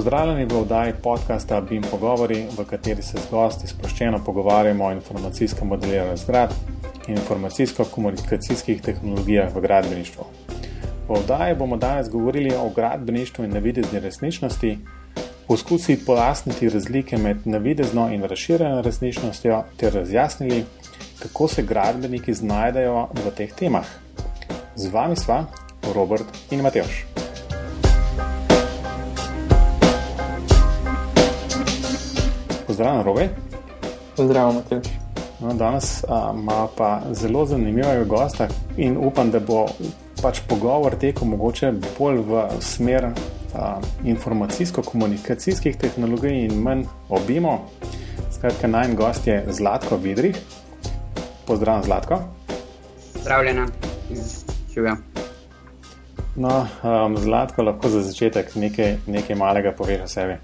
Pozdravljeni v oddaji podcasta BIM Pogovori, v kateri se z gosti sproščeno pogovarjamo o informacijskem modeliranju zgrad in informacijsko-komunikacijskih tehnologijah v gradbeništvu. V oddaji bomo danes govorili o gradbeništvu in navidezni resničnosti, poskusili pojasniti razlike med navidezno in razširjeno resničnostjo ter razjasnili, kako se gradbeniki znajdejo v teh temah. Z vami sva Robert in Matejš. Pozdravljen, Robe. Pozdravljen, Matej. No, danes ima pa zelo zanimivega gosta in upam, da bo pač pogovor tekel mogoče bolj v smer informacijsko-komunikacijskih tehnologij in manj obimo. Skratka, najmen gost je Zlatko Vidrih. Pozdravljen, Zlatko. Zdravljena, živijo. No, um, Zlatko, lahko za začetek nekaj, nekaj malega poveš o sebi.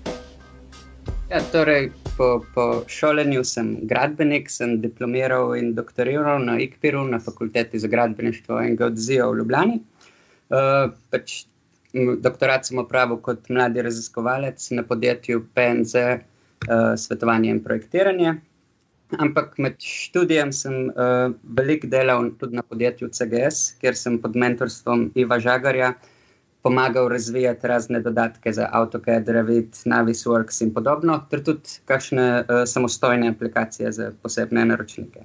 Ja, torej, po, po šolanju sem gradbenik, sem diplomiral in doktoriral na IKPIR-u, na fakulteti za gradbeništvo in geodezijo v Ljubljani. Uh, pač, doktorat sem opravil kot mladi raziskovalec na podjetju PNZ, uh, svetovanje in projektiranje. Ampak med študijem sem uh, veliko delal tudi na podjetju CGS, kjer sem pod mentorstvom Iva Žagarja pomagal razvijati razne dodatke za AutoCAD, Revit, Navisworks in podobno, ter tudi kakšne uh, samostojne aplikacije za posebne naročnike.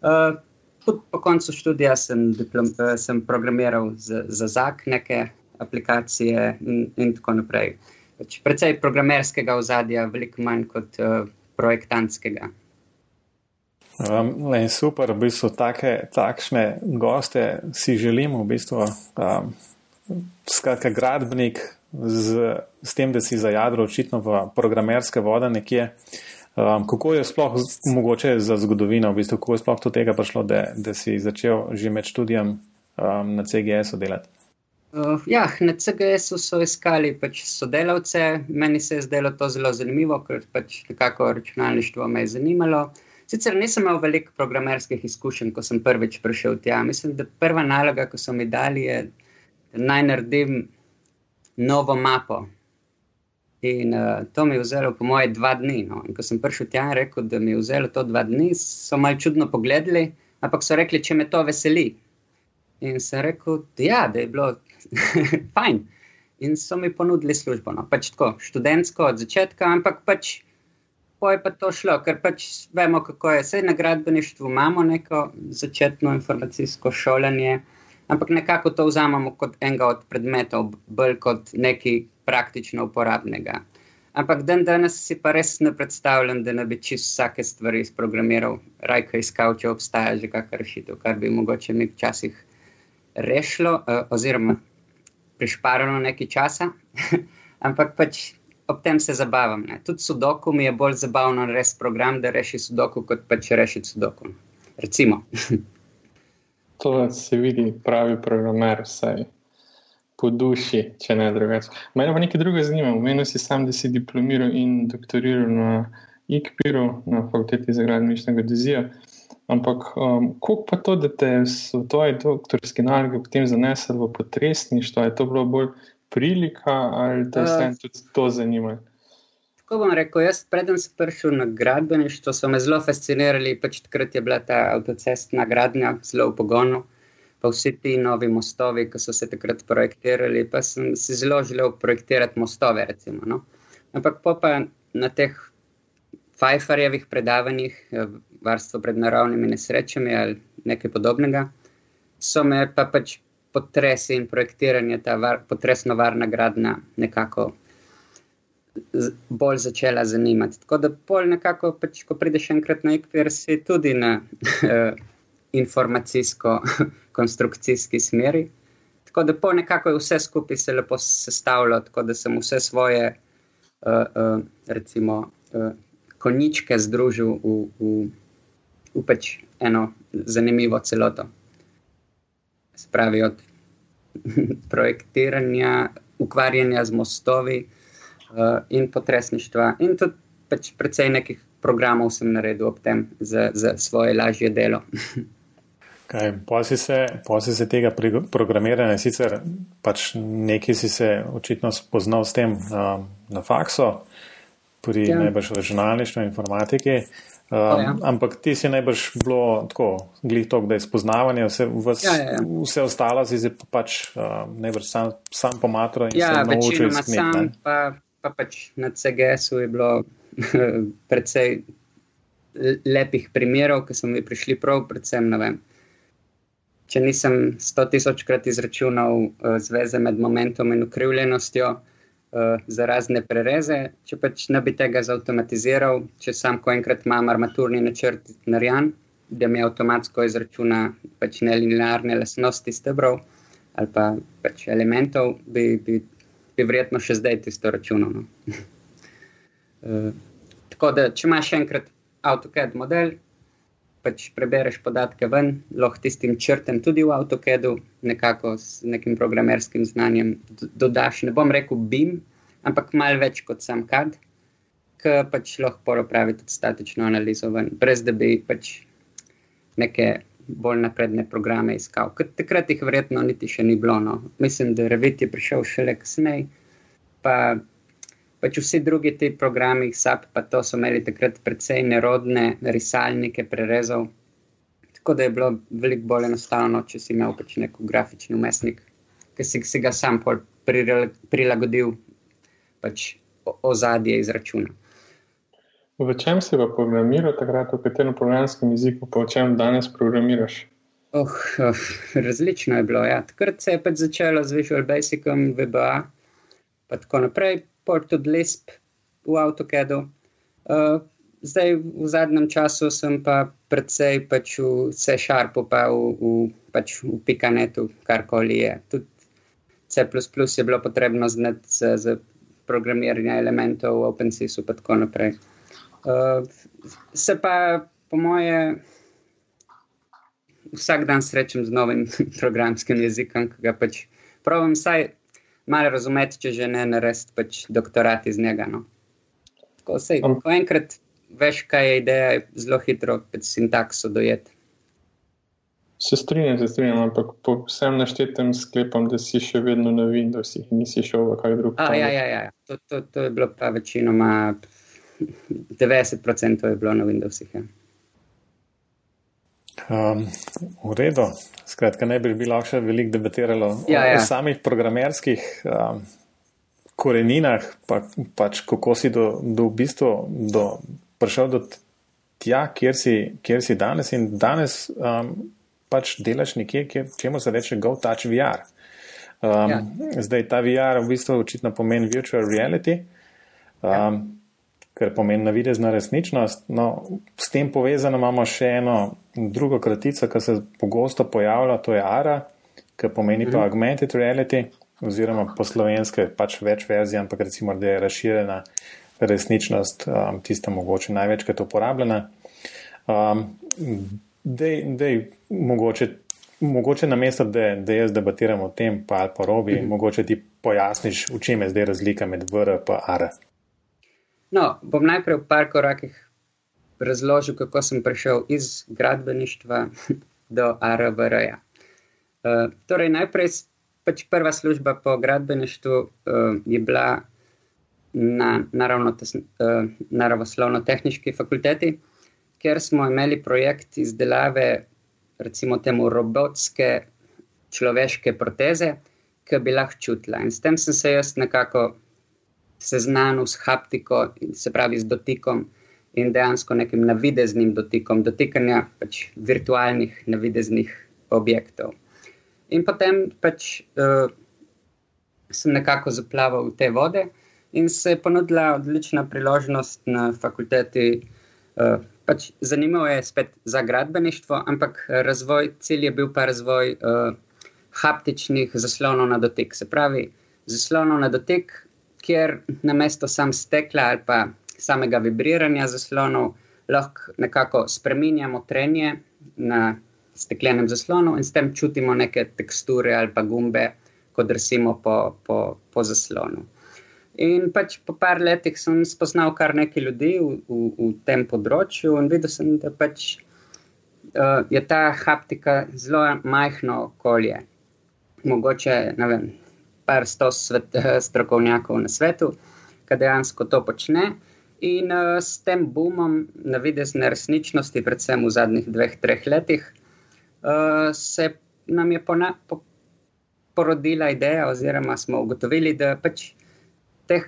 Uh, po koncu študija sem, diplom, uh, sem programiral za, za ZAK neke aplikacije in, in tako naprej. Pač precej programerskega ozadja, veliko manj kot uh, projektantskega. Um, super, v bistvu take, takšne goste si želimo, v bistvu. Um, skratka, gradbenik z, z tem, da si zajadro očitno v programerske vode nekje. Um, kako je sploh mogoče za zgodovino, v bistvu, kako je sploh do tega prišlo, da, da si začel že med študijem um, na CGS-u delati? Uh, ja, na CGS-u so iskali pač sodelavce, meni se je zdelo to zelo zanimivo, ker pač nekako računalništvo me je zanimalo. Sicer nisem imel veliko programerskih izkušenj, ko sem prvič prišel tja. Mislim, da prva naloga, ko so mi dali, je naj naredim novo mapo. In uh, to mi je vzelo, po moje, dva dni. No. In ko sem prišel tja in rekel, da mi je vzelo to dva dni, so malo čudno pogledali, ampak so rekli, če me to veseli. In sem rekel, da, ja, da je bilo fajn. In so mi ponudili službo. No. Pač tako, študentsko od začetka, ampak pač. Pa je pa to šlo, ker pač vemo, kako je. Vse na gradbeništvu imamo neko začetno informacijsko šolanje, ampak nekako to vzamemo kot enega od predmetov, bolj kot nekaj praktično uporabnega. Ampak dan danes si pa res ne predstavljam, da ne bi čist vsake stvari izprogramiral, rajko iskal, če obstaja že kakšna rešitev, kar bi mogoče mi včasih rešilo, uh, oziroma prišparalo nekaj časa. ampak pač ob tem se zabavam. Tudi sudoku mi je bolj zabavno res program, da reši sudoku, kot pa če reši sudoku. Recimo. to se vidi, pravi programer, vsaj po duši, če ne drugače. Mene pa nekaj drugega zanima. Omenil si sam, da si diplomiral in doktoriral na IKPIR-u, na fakulteti za gradbeništvo in geodezijo. Ampak, um, kako pa to, da te v tvoji doktorski nalogi potem zanesel v potresništvo, je to bilo bolj prilika ali te uh, tudi to zanima? Tako bom rekel, jaz predem sem prišel na gradbeništvo, so me zelo fascinirali, pač takrat je bila ta avtocestna gradnja zelo v pogonu, pa vsi ti novi mostovi, ki so se takrat projektirali, pa sem si zelo želel projektirati mostove, recimo. No? Ampak pa na teh Pfeifferjevih predavanjih, eh, varstvo pred naravnimi nesrečami ali nekaj podobnega, so me pa pač potresi in projektiranje, ta var, potresno varna gradnja nekako bolj začela zanimati. Tako da, pol nekako, pač, ko prideš enkrat na IKPR, si tudi na uh, informacijsko-konstrukcijski smeri. Tako da, pol nekako je vse skupaj se lepo sestavljalo, tako da sem vse svoje, uh, uh, recimo, uh, koničke združil v, v, v pač eno zanimivo celoto. Spravi od projektiranja, ukvarjanja z mostovi, uh, in potresništva. In tudi pač precej nekih programov sem naredil ob tem za, za svoje lažje delo. Kaj, posi, se, posi se tega programiranja, sicer pač nekaj si se očitno spoznal s tem um, na faksu, pri ja. najbrž računalništvu in informatiki. Um, oh, ja. Ampak ti si najbrž bilo tako, glih to, da je spoznavanje, vse, vas, ja, ja, ja. vse ostalo si se pač um, najbrž sam, sam pomatro in ja, se naučil. Ja, sam pa, pa pač na CGS-u je bilo predvsej lepih primerov, ki so mi prišli prav, predvsem, ne vem, če nisem sto tisočkrat izračunal uh, zveze med momentom in ukrivljenostjo uh, za razne prereze, če pač ne bi tega zautomatiziral, če sam ko enkrat imam armaturni načrt narejen, da mi avtomatsko izračuna pač nelinearne lasnosti stebrov ali pa pač elementov, bi, bi, bi verjetno še zdaj tisto računal. No? uh, tako da, če imaš enkrat AutoCAD model, pač prebereš podatke ven, lahko tistim črtem tudi v AutoCAD-u, nekako s nekim programerskim znanjem dodaš. Ne bom rekel BIM, ampak malo več kot sam CAD, ki pač lahko poropravi tudi statično analizo ven, brez da bi pač neke bolj napredne programe iskal. Ker takrat jih verjetno niti še ni bilo. No. Mislim, da Revit je prišel šele kasneje. Pa pač vsi drugi ti programi, SAP, pa to so imeli takrat precej nerodne risalnike prerezov. Tako da je bilo veliko bolj enostavno, če si imel pač nek grafični umestnik, ki si, si ga sam prilagodil pač ozadje izračuna. V čem si pa programiral takrat, v katerem programskem jeziku, pa v čem danes programiraš? Oh, oh, različno je bilo. Ja. Takrat se je pač začelo z Visual Basicom, VBA, pa tako naprej pol tudi Lisp v AutoCAD-u. Uh, zdaj, v zadnjem času sem pa predvsej pač v C-Sharpu, pa v, v, pač v Pikanetu, karkoli je. Tudi C je bilo potrebno znati za, za programiranje elementov v OpenSys-u, pa tako naprej. Uh, se pa, po moje, vsak dan srečam z novim programskim jezikom, ki ga pač pravim, saj malo razumeti, če že ne narediti pač doktorat iz njega. No. Ko, sej, um. ko enkrat veš, kaj je ideja, je zelo hitro pač sintakso dojeti. Se strinjam, se strinjam, ampak po vsem naštetem sklepam, da si še vedno na Windowsih in nisi šel v kaj drugega. Ja, ja, ja. To, to, to je bilo pa večinoma 90% je bilo na Windowsih. Ja. Um, v redu, skratka, ne bi bilo še veliko debatiralo ja, o, ja. o samih programerskih um, koreninah, pa, pač kako si do, do v bistvu do, prišel do tja, kjer si, kjer si danes in danes um, pač delaš nekje, kjer, čemu se reče Go Touch VR. Um, ja. Zdaj ta VR v bistvu očitno pomeni virtual reality. Um, ja kar pomeni navidezna resničnost. No, s tem povezano imamo še eno drugo kratico, ki se pogosto pojavlja, to je ARA, ki pomeni mhm. pa augmented reality, oziroma po slovenske pač več verzij, ampak recimo, da je razširjena resničnost, um, tista mogoče največkrat uporabljena. Um, dej, dej, mogoče, mogoče na mesto, da, da jaz debatiram o tem, pa ali pa robi, mm -hmm. mogoče ti pojasniš, v čem je zdaj razlika med VR in ARA. No, bom najprej v par korakih razložil, kako sem prišel iz gradbeništva do ARVR-ja. Uh, torej, najprej pač prva služba po gradbeništvu uh, je bila na uh, naravoslovno-tehnički fakulteti, kjer smo imeli projekt izdelave, recimo, temu robotske človeške proteze, ki bi lahko čutila. In s tem sem se jaz nekako seznanil s haptiko, se pravi z dotikom in dejansko nekim navideznim dotikom, dotikanja pač virtualnih navideznih objektov. In potem pač uh, sem nekako zaplaval v te vode in se je ponudila odlična priložnost na fakulteti. Uh, pač zanimivo je spet za gradbeništvo, ampak razvoj, cilj je bil pa razvoj uh, haptičnih zaslonov na dotik. Se pravi, zaslonov na dotik, kjer na mesto sam stekla ali pa samega vibriranja zaslonov lahko nekako spremenjamo trenje na steklenem zaslonu in s tem čutimo neke teksture ali pa gumbe, ko drsimo po, po, po zaslonu. In pač po par letih sem spoznal kar nekaj ljudi v, v, v tem področju in videl sem, da pač uh, je ta haptika zelo majhno okolje. Mogoče, ne vem, par sto svet, strokovnjakov na svetu, ki dejansko to počne. In uh, s tem boomom navidezne resničnosti, predvsem v zadnjih dveh, treh letih, uh, se nam je pona, po, porodila ideja, oziroma smo ugotovili, da pač teh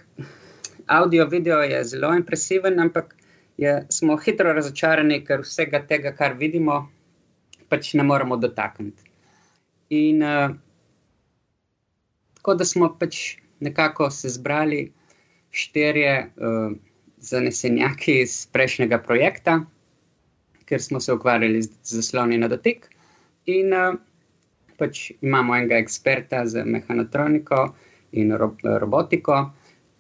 audio video je zelo impresiven, ampak je, smo hitro razočarani, ker vsega tega, kar vidimo, pač ne moremo dotakniti. In uh, tako da smo pač nekako se zbrali štirje. Uh, zanesenjaki iz prejšnjega projekta, ker smo se ukvarjali z zasloni na dotik. In uh, pač imamo enega eksperta za mehanotroniko in ro robotiko,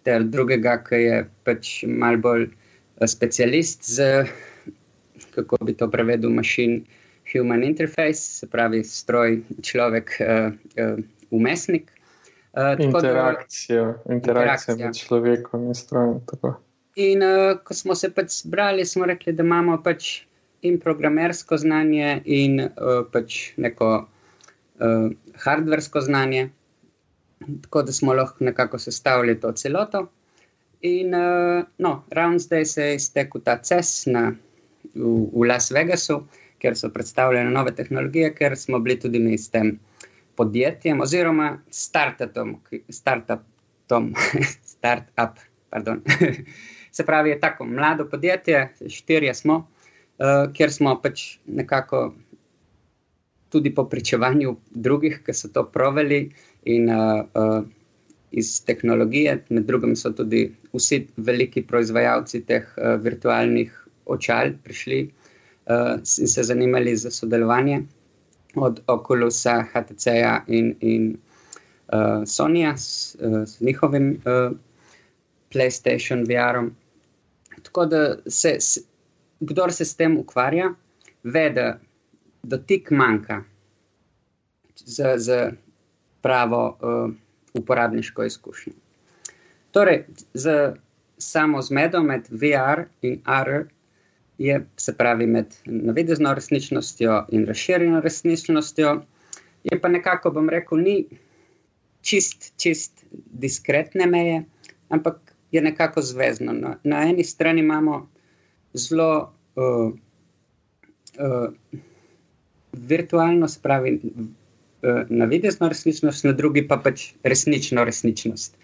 ter drugega, ki je pač mal bolj uh, specialist za, kako bi to prevedel, mašin. Human interface, se pravi stroj, človek, uh, uh, umestnik. Uh, interakcija, interakcija, interakcija med človekom in strojem. In uh, ko smo se pač zbrali, smo rekli, da imamo pač in programersko znanje, in uh, pač neko uh, hardversko znanje, tako da smo lahko nekako sestavili to celoto. In uh, no, ravno zdaj se je iztekel ta CES na, v, v Las Vegasu, kjer so predstavljene nove tehnologije, ker smo bili tudi mi s tem podjetjem, oziroma startupom, startupom, startup, pardon. Se pravi, je tako mlado podjetje, štirje smo, uh, kjer smo pač nekako tudi po pričevanju drugih, ki so to proveli in uh, uh, iz tehnologije, med drugim so tudi vsi veliki proizvajalci teh uh, virtualnih očal prišli uh, in se zanimali za sodelovanje od Oculusa, HTC-ja in, in uh, Sonyja s, uh, s njihovim uh, PlayStation VR-om. Tako da se, se, kdo se s tem ukvarja, ve, da dotik manjka za, za pravo uh, uporabniško izkušnjo. Torej, za samo zmedo med VR in AR je, se pravi, med navidezno resničnostjo in razširjeno resničnostjo, je pa nekako, bom rekel, ni čist, čist diskretne meje, ampak je nekako zvezno. Na, na eni strani imamo zelo uh, uh, virtualno, spravi uh, navidezno resničnost, na drugi pa pač resnično resničnost.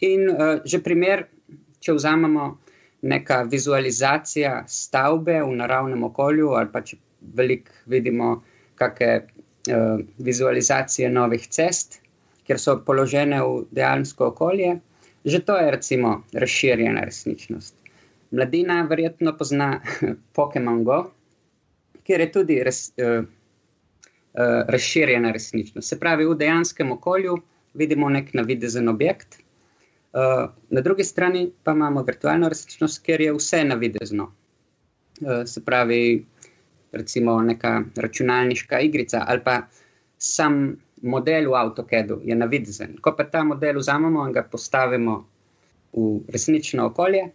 In uh, že primer, če vzamemo neka vizualizacija stavbe v naravnem okolju, ali pa če veliko vidimo, kakšne uh, vizualizacije novih cest, kjer so položene v dejansko okolje. Že to je, recimo, razširjena resničnost. Mladina verjetno pozna Pokémon Go, kjer je tudi res, uh, uh, razširjena resničnost. Se pravi, v dejanskem okolju vidimo nek navidezen objekt, uh, na drugi strani pa imamo virtualno resničnost, kjer je vse navidezno. Uh, se pravi, recimo, neka računalniška igrica ali pa sam model v AutoCAD-u je navidezen. Ko pa ta model vzamemo in ga postavimo v resnično okolje,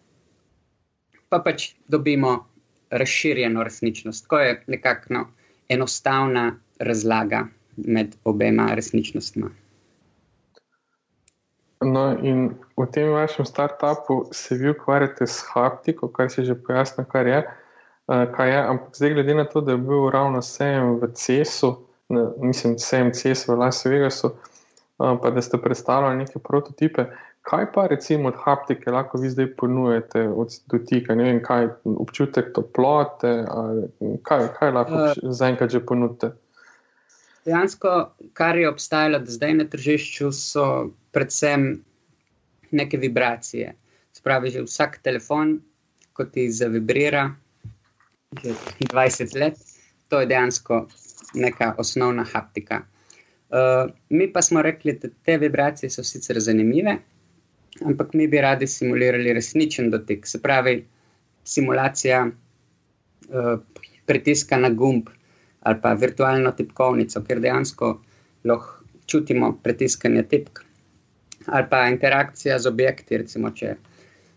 pa pač dobimo razširjeno resničnost. To je nekakšna enostavna razlaga med obema resničnostma. No, in v tem vašem startupu se vi ukvarjate s haptiko, kar se že pojasni, kar je. Uh, kaj je, ampak zdaj, glede na to, da je bil ravno sejem v CES-u, mislim, CMC v Las Vegasu, um, pa da ste predstavljali neke prototipe. Kaj pa recimo od haptike lahko vi zdaj ponujete od dotika? Ne vem, kaj občutek toplote, kaj, kaj lahko uh, zaenkrat že ponudite? Dejansko, kar je obstajalo do zdaj na tržišču, so predvsem neke vibracije. Spravi, že vsak telefon, ko ti zavibrira, že 20 let, to je dejansko neka osnovna haptika. Uh, mi pa smo rekli, da te vibracije so sicer zanimive, ampak mi bi radi simulirali resničen dotik. Se pravi, simulacija uh, pritiska na gumb ali pa virtualno tipkovnico, ker dejansko lahko čutimo pritiskanje tipk. Ali pa interakcija z objekti, recimo, če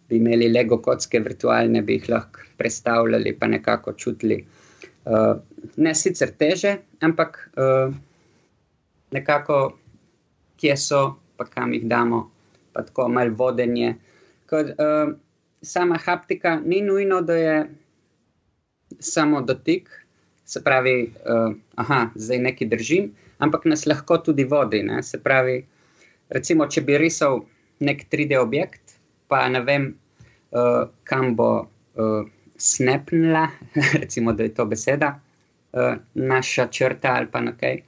bi imeli Lego kocke virtualne, bi jih lahko predstavljali, pa nekako čutili Uh, ne sicer teže, ampak uh, nekako, kje so, pa kam jih damo, pa tako malo vodenje. Kod, uh, sama haptika ni nujno, da je samo dotik, se pravi, uh, aha, zdaj nekaj držim, ampak nas lahko tudi vodi. Ne? Se pravi, recimo, če bi risal nek 3D objekt, pa ne vem, uh, kam bo uh, snepnila, recimo, da je to beseda, uh, naša črta ali pa nekaj.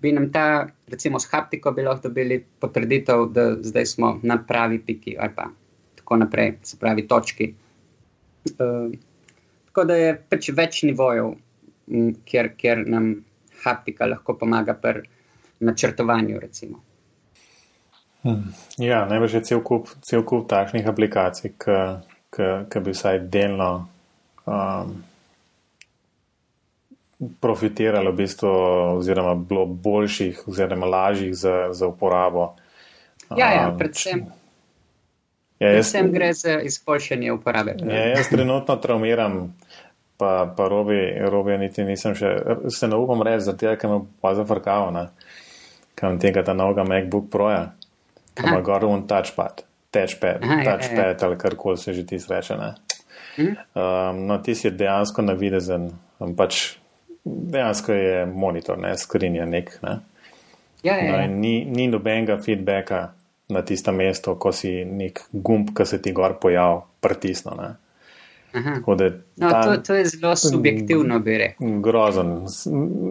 Bi nam ta, recimo, s haptiko bi lahko dobili potrditev, da zdaj smo na pravi piki ali pa tako naprej, se pravi, točki. Uh, tako da je pač več nivojev, m, kjer, kjer nam haptika lahko pomaga pri načrtovanju. Recimo. Hmm. Ja, najbrž je cel kup, cel kup takšnih aplikacij, ki bi vsaj delno um, profitiralo, v bistvu, oziroma bilo boljših, oziroma lažjih za, za uporabo. Ja, ja, predvsem. Um, Ja, jaz, Vsem gre za izboljšanje uporabe. Ja, jaz trenutno traumiram, pa, pa robi, robi, niti nisem še, se ne upam reči, zato je, ker me pa zafrkava, kam tega ta novega MacBook Proja, ima gor un touchpad, touchpad, Aha, touchpad je, je. ali karkoli se že ti sreče. Hm? Um, no, ti si dejansko navidezen, um, pač dejansko je monitor, ne, skrinja nek. Ne. Ja, ja, no, ni, ni nobenega feedbacka na tisto mesto, ko si nek gumb, ki se ti gor pojavi, pritisno. No, ta, to, to je zelo subjektivno, bi rekel. Grozen,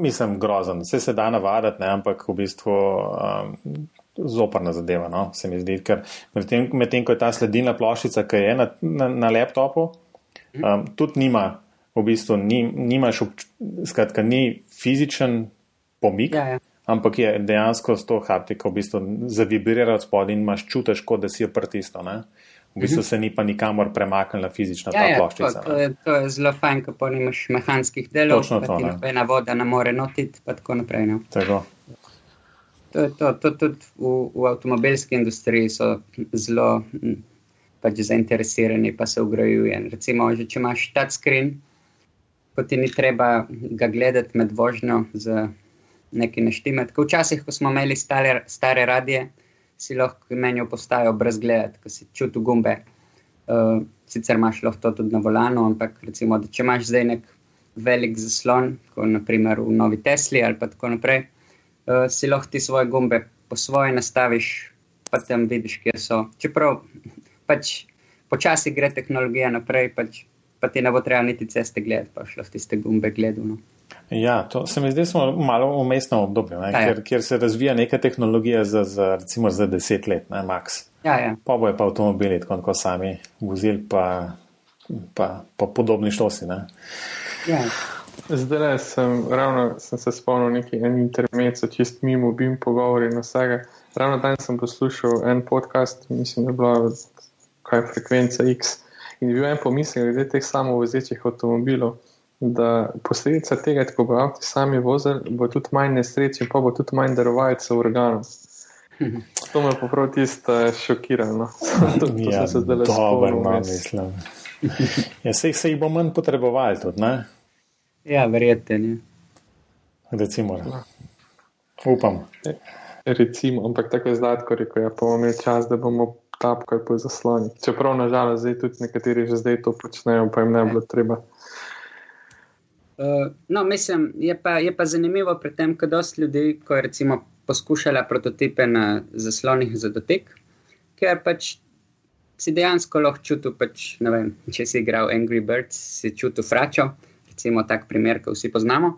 mislim, grozen. Vse se da navaditi, ne, ampak v bistvu um, zoprna zadeva. No, se mi zdi, ker medtem, med ko je ta sledilna ploščica, ki je na, na, na laptopu, um, tudi nima, v bistvu, ni, nimaš, skratka, ni fizičen pomik. Ja, ja ampak je dejansko s to haptiko v bistvu zavibriral spodaj in imaš čutiš, kot da si jo pritisnil. V bistvu se ni pa nikamor premaknila fizična ja, ta ploščica. Ja, to, to, je, to je zelo fajn, ko nimaš mehanskih delov, Točno to, ne. Ena voda ne more notiti, pa tako naprej. No. Tako. To je to, to tudi v, v avtomobilski industriji so zelo pač zainteresirani, pa se ugrajuje. Recimo, že če imaš touchscreen, ko ti ni treba ga gledati med vožnjo z nekaj neštime. Tako včasih, ko smo imeli stare, stare radije, si lahko menjo postajo brez gleda, ko si čutil gumbe. Uh, sicer imaš lahko to tudi na volanu, ampak recimo, če imaš zdaj nek velik zaslon, kot naprimer v Novi Tesli ali pa tako naprej, uh, si lahko ti svoje gumbe po svoje nastaviš, pa tam vidiš, kje so. Čeprav pač počasi gre tehnologija naprej, pač, pa ti ne bo treba niti ceste gledati, pa šlo tiste gumbe gledano. Ja, to se mi zdi, smo malo v umestnem obdobju, ja, kjer, kjer se razvija neka tehnologija za, za recimo za deset let, ne, max. Ja, ja. Pa bojo pa avtomobili, tako kot sami vozili, pa, pa, pa podobni šlosi. Ja. Zdaj sem, ravno sem se spomnil neki en intermezzo, čist mimo, bim pogovori na vsega. Ravno danes sem poslušal en podcast, mislim, da je bila kaj frekvenca X in bil en pomislek glede teh samovozečih avtomobilov da posledica tega, ko bo avto sami vozil, bo tudi manj nesreč in pa bo tudi manj darovalcev organov. To me pa prav tisto šokiralo. to, to ja, se zdaj le spomnim. No. Ja, se jih bo manj potrebovali tudi, ne? Ja, verjetno. Recimo. Ja. Upam. E, recimo, ampak tako je zdaj, ko reko, ja, pa bomo imeli čas, da bomo tapkali po zasloni. Čeprav, nažalost, zdaj tudi nekateri že zdaj to počnejo, pa jim ne bi bilo treba. Uh, no, mislim, je pa, je pa zanimivo pri tem, da dosta ljudi, ko je recimo poskušala prototipe na zaslonih za dotik, ker pač si dejansko lahko čutil, pač, vem, če si igral Angry Birds, si čutil fračo, recimo tak primer, ki vsi poznamo.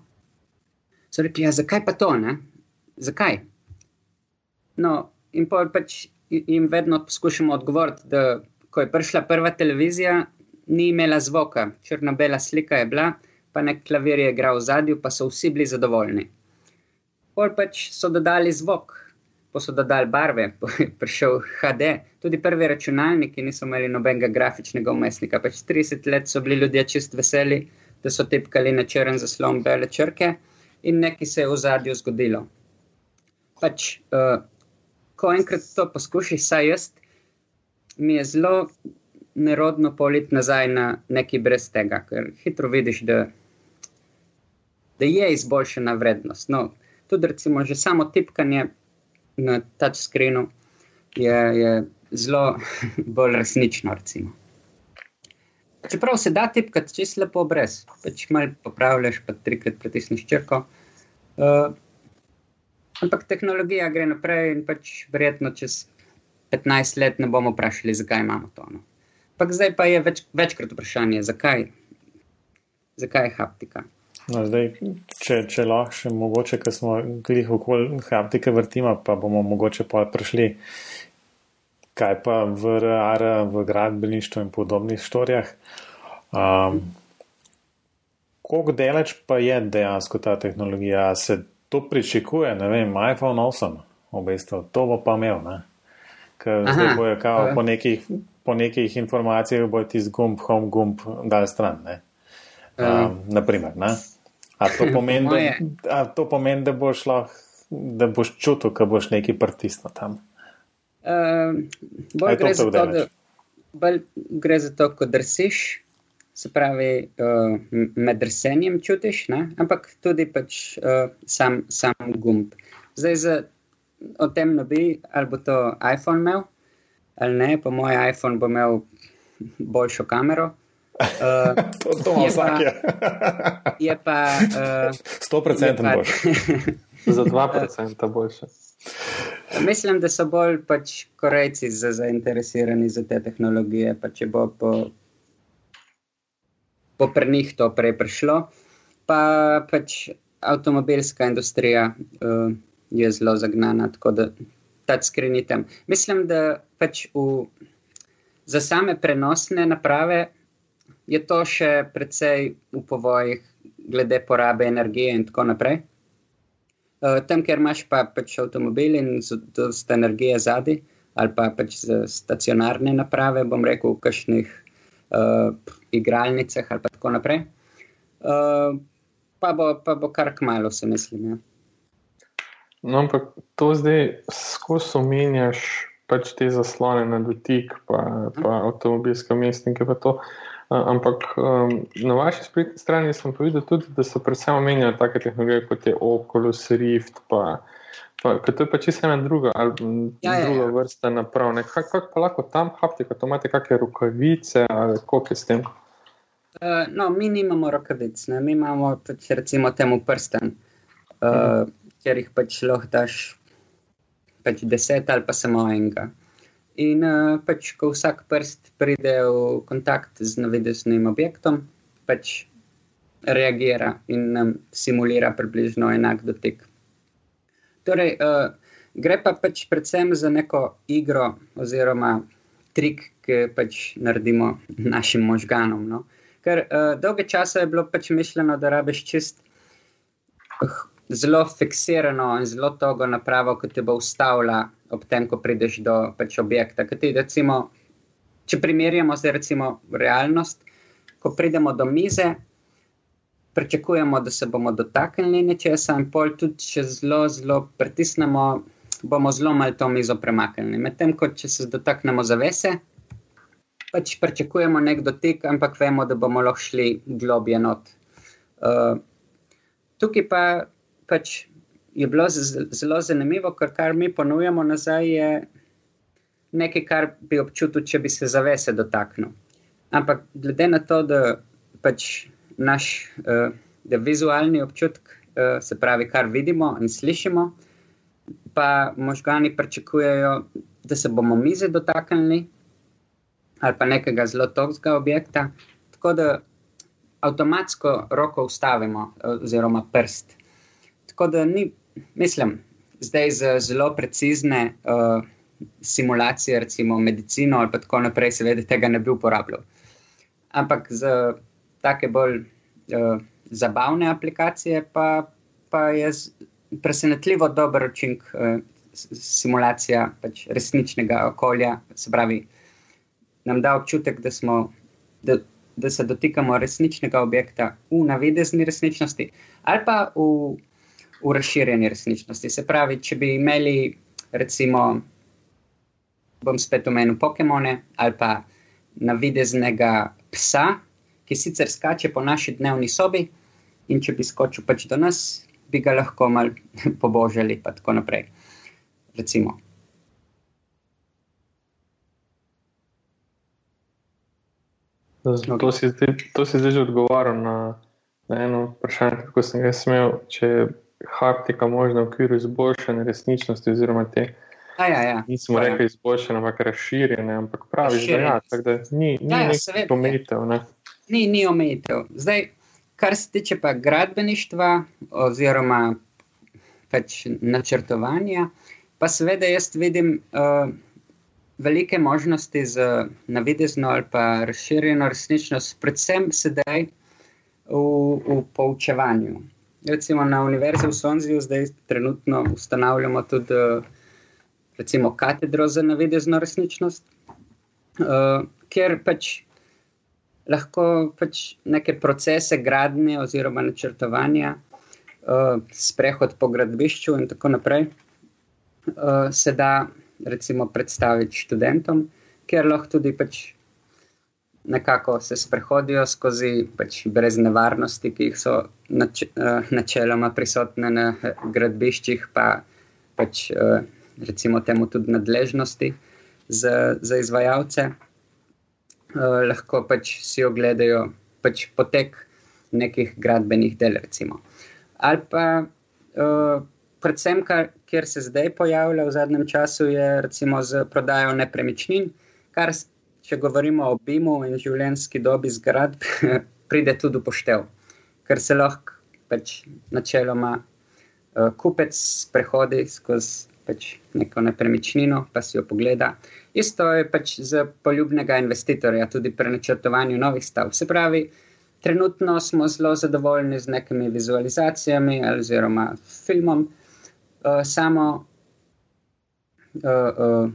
So rekli, ja, zakaj pa to, ne? Zakaj? No, in pa pač jim vedno poskušamo odgovoriti, da ko je prišla prva televizija, ni imela zvoka, črno-bela slika je bila pa nek klavir je igral v zadju, pa so vsi bili zadovoljni. Pol pač so dodali zvok, pa so dodali barve, prišel HD. Tudi prvi računalniki niso imeli nobenega grafičnega umestnika. Pač 30 let so bili ljudje čist veseli, da so tipkali na črn zaslon bele črke in nekaj se je v zadju zgodilo. Pač, uh, ko enkrat to poskušaš, saj jaz, mi je zelo nerodno politi nazaj na nekaj brez tega, ker hitro vidiš, da da je izboljšana vrednost. No, tudi recimo že samo tipkanje na touchscreenu je, je zelo bolj resnično. Recimo. Čeprav se da tipkati čisto lepo, brez, pač malo popravljaš, pa trikrat pritisneš črko. Uh, ampak tehnologija gre naprej in pač verjetno čez 15 let ne bomo vprašali, zakaj imamo to. No. Zdaj pa je več, večkrat vprašanje, zakaj, zakaj je haptika. No, zdaj, če, če lahko še mogoče, ker smo glih okoli haptike vrtima, pa bomo mogoče pa prišli, kaj pa v RR, v gradbeništvu in podobnih štorijah. Um, Koliko deleč pa je dejansko ta tehnologija? Se to pričakuje, ne vem, iPhone 8, v bistvu, to bo pa imel, ne? Ker zdaj bojo kao po nekih, po nekih informacijah bojo ti z gumb, home gumb, dal stran, ne? Um, naprimer, ne? A to pomeni, da, a to pomeni, da boš lahko, da boš čutil, ko boš nekaj pritisnil tam. Uh, bolj gre, to, to, da, bolj gre za to, ko drsiš, se pravi, uh, med drsenjem čutiš, ne? ampak tudi pač uh, sam, sam gumb. Zdaj, za, o tem ne bi, ali bo to iPhone imel, ali ne, po moj iPhone bo imel boljšo kamero. Uh, to to je vsak. Je pa. Sto uh, procentov boljše. Za dva procenta boljše. Mislim, da so bolj pač korejci za zainteresirani za te tehnologije. Pa če bo po, po prnih to prej prišlo, pa pač avtomobilska industrija uh, je zelo zagnana, tako da ta skrinitem. Mislim, da pač v, za same prenosne naprave je to še precej v povojih, glede porabe energije in tako naprej. Uh, tam, kjer imaš pa pač avtomobil in dosta energije zadaj, ali pa pač za stacionarne naprave, bom rekel, v kakšnih uh, igralnicah ali pa tako naprej. Uh, pa, bo, pa bo kar kmalo, se mislim. Ja. No, ampak to zdaj skozi omenjaš, pač te zaslone na dotik, pa, pa avtomobilske mestnike. Pa to, Ampak um, na vaši spletni strani sem povedal tudi, da so predvsem omenjali take tehnologije kot je Oculus Rift, pa, pa to je pa čisto ena druga, ali, ja, ja druga ja, ja. vrsta naprav. Kako kak pa lahko tam haptika, to imate kakšne rokavice ali koliko je s tem? Uh, no, mi nimamo rokavic, ne? mi imamo pač recimo temu prsten, uh, mhm. kjer jih pač lahko daš pač deset ali pa samo enega. In uh, pač, ko vsak prst pride v kontakt z navideznim objektom, pač reagira in nam simulira približno enak dotik. Torej, uh, gre pa pač predvsem za neko igro oziroma trik, ki pač naredimo našim možganom. No? Ker uh, dolge časa je bilo pač mišljeno, da rabiš čist. Zelo fiksirano in zelo togo napravo, ki te bo ustavila ob tem, ko prideš do pač, objekta. Ti, recimo, če primerjamo zdaj recimo realnost, ko pridemo do mize, pričakujemo, da se bomo dotaknili nečesa, in pol tudi, če zelo, zelo pritisnemo, bomo zelo malo to mizo premaknili. Medtem, ko če se dotaknemo zavese, pač pričakujemo nek dotik, ampak vemo, da bomo lahko šli globje not. Uh, tukaj pa pač je bilo zelo zanimivo, ker kar mi ponujamo nazaj, je nekaj, kar bi občutil, če bi se zavese dotaknil. Ampak glede na to, da pač naš uh, da vizualni občutek, uh, se pravi, kar vidimo in slišimo, pa možgani pričakujejo, da se bomo mize dotaknili ali pa nekega zelo toksga objekta, tako da avtomatsko roko ustavimo, oziroma prst. Tako da ni mislim, zdaj za zelo precizne uh, simulacije, recimo medicino ali tako naprej, seveda tega ne bi uporabljal. Ampak za take bolj uh, zabavne aplikacije pa, pa je presenetljivo dober učinek uh, simulacija pač resničnega okolja. Se pravi, nam da občutek, da, smo, da, da se dotikamo resničnega objekta v navidezni resničnosti ali pa v v razširjeni resničnosti. Se pravi, če bi imeli, recimo, bom spet omenil Pokemone ali pa navideznega psa, ki sicer skače po naši dnevni sobi, in če bi skočil pač do nas, bi ga lahko mal pobožali, pa tako naprej. Recimo. To si, zdaj, to si zdaj že odgovoril na, na eno vprašanje, kako sem ga smel, če haptika možna v okviru izboljšanja resničnosti oziroma te. A, ja, ja. Nismo ja. rekli izboljšanje, ampak razširjene, ampak praviš, da, ja, da ni, ni ja, ja, omejitev. Ne? Ni, ni omejitev. Zdaj, kar se tiče pa gradbeništva oziroma pač načrtovanja, pa seveda jaz vidim. Uh, velike možnosti za navidezno ali pa razširjeno resničnost, predvsem sedaj v, v poučevanju. Recimo na Univerzi v Sonziju zdaj trenutno ustanavljamo tudi recimo, katedro za navidezno resničnost, uh, kjer pač lahko pač neke procese gradnje oziroma načrtovanja, uh, sprehod po gradbišču in tako naprej, uh, se da recimo, predstaviti študentom, ker lahko tudi pač nekako se sprehodijo skozi pač brez nevarnosti, ki so nač, uh, načeloma prisotne na gradbiščih, pa pač uh, recimo temu tudi nadležnosti za, za izvajalce. Lahko pač si ogledajo pač potek nekih gradbenih del, recimo. Ali pa predvsem, kar, kjer se zdaj pojavlja v zadnjem času, je recimo z prodajo nepremičnin, kar, če govorimo o BIM-u in življenjski dobi zgradb, pride tudi upoštev, ker se lahko pač načeloma uh, kupec prehodi skozi pač neko nepremičnino, pa si jo pogleda. Isto je pač za poljubnega investitorja, tudi pri načrtovanju novih stav. Se pravi, trenutno smo zelo zadovoljni z nekimi vizualizacijami oziroma filmom, uh, samo uh, uh,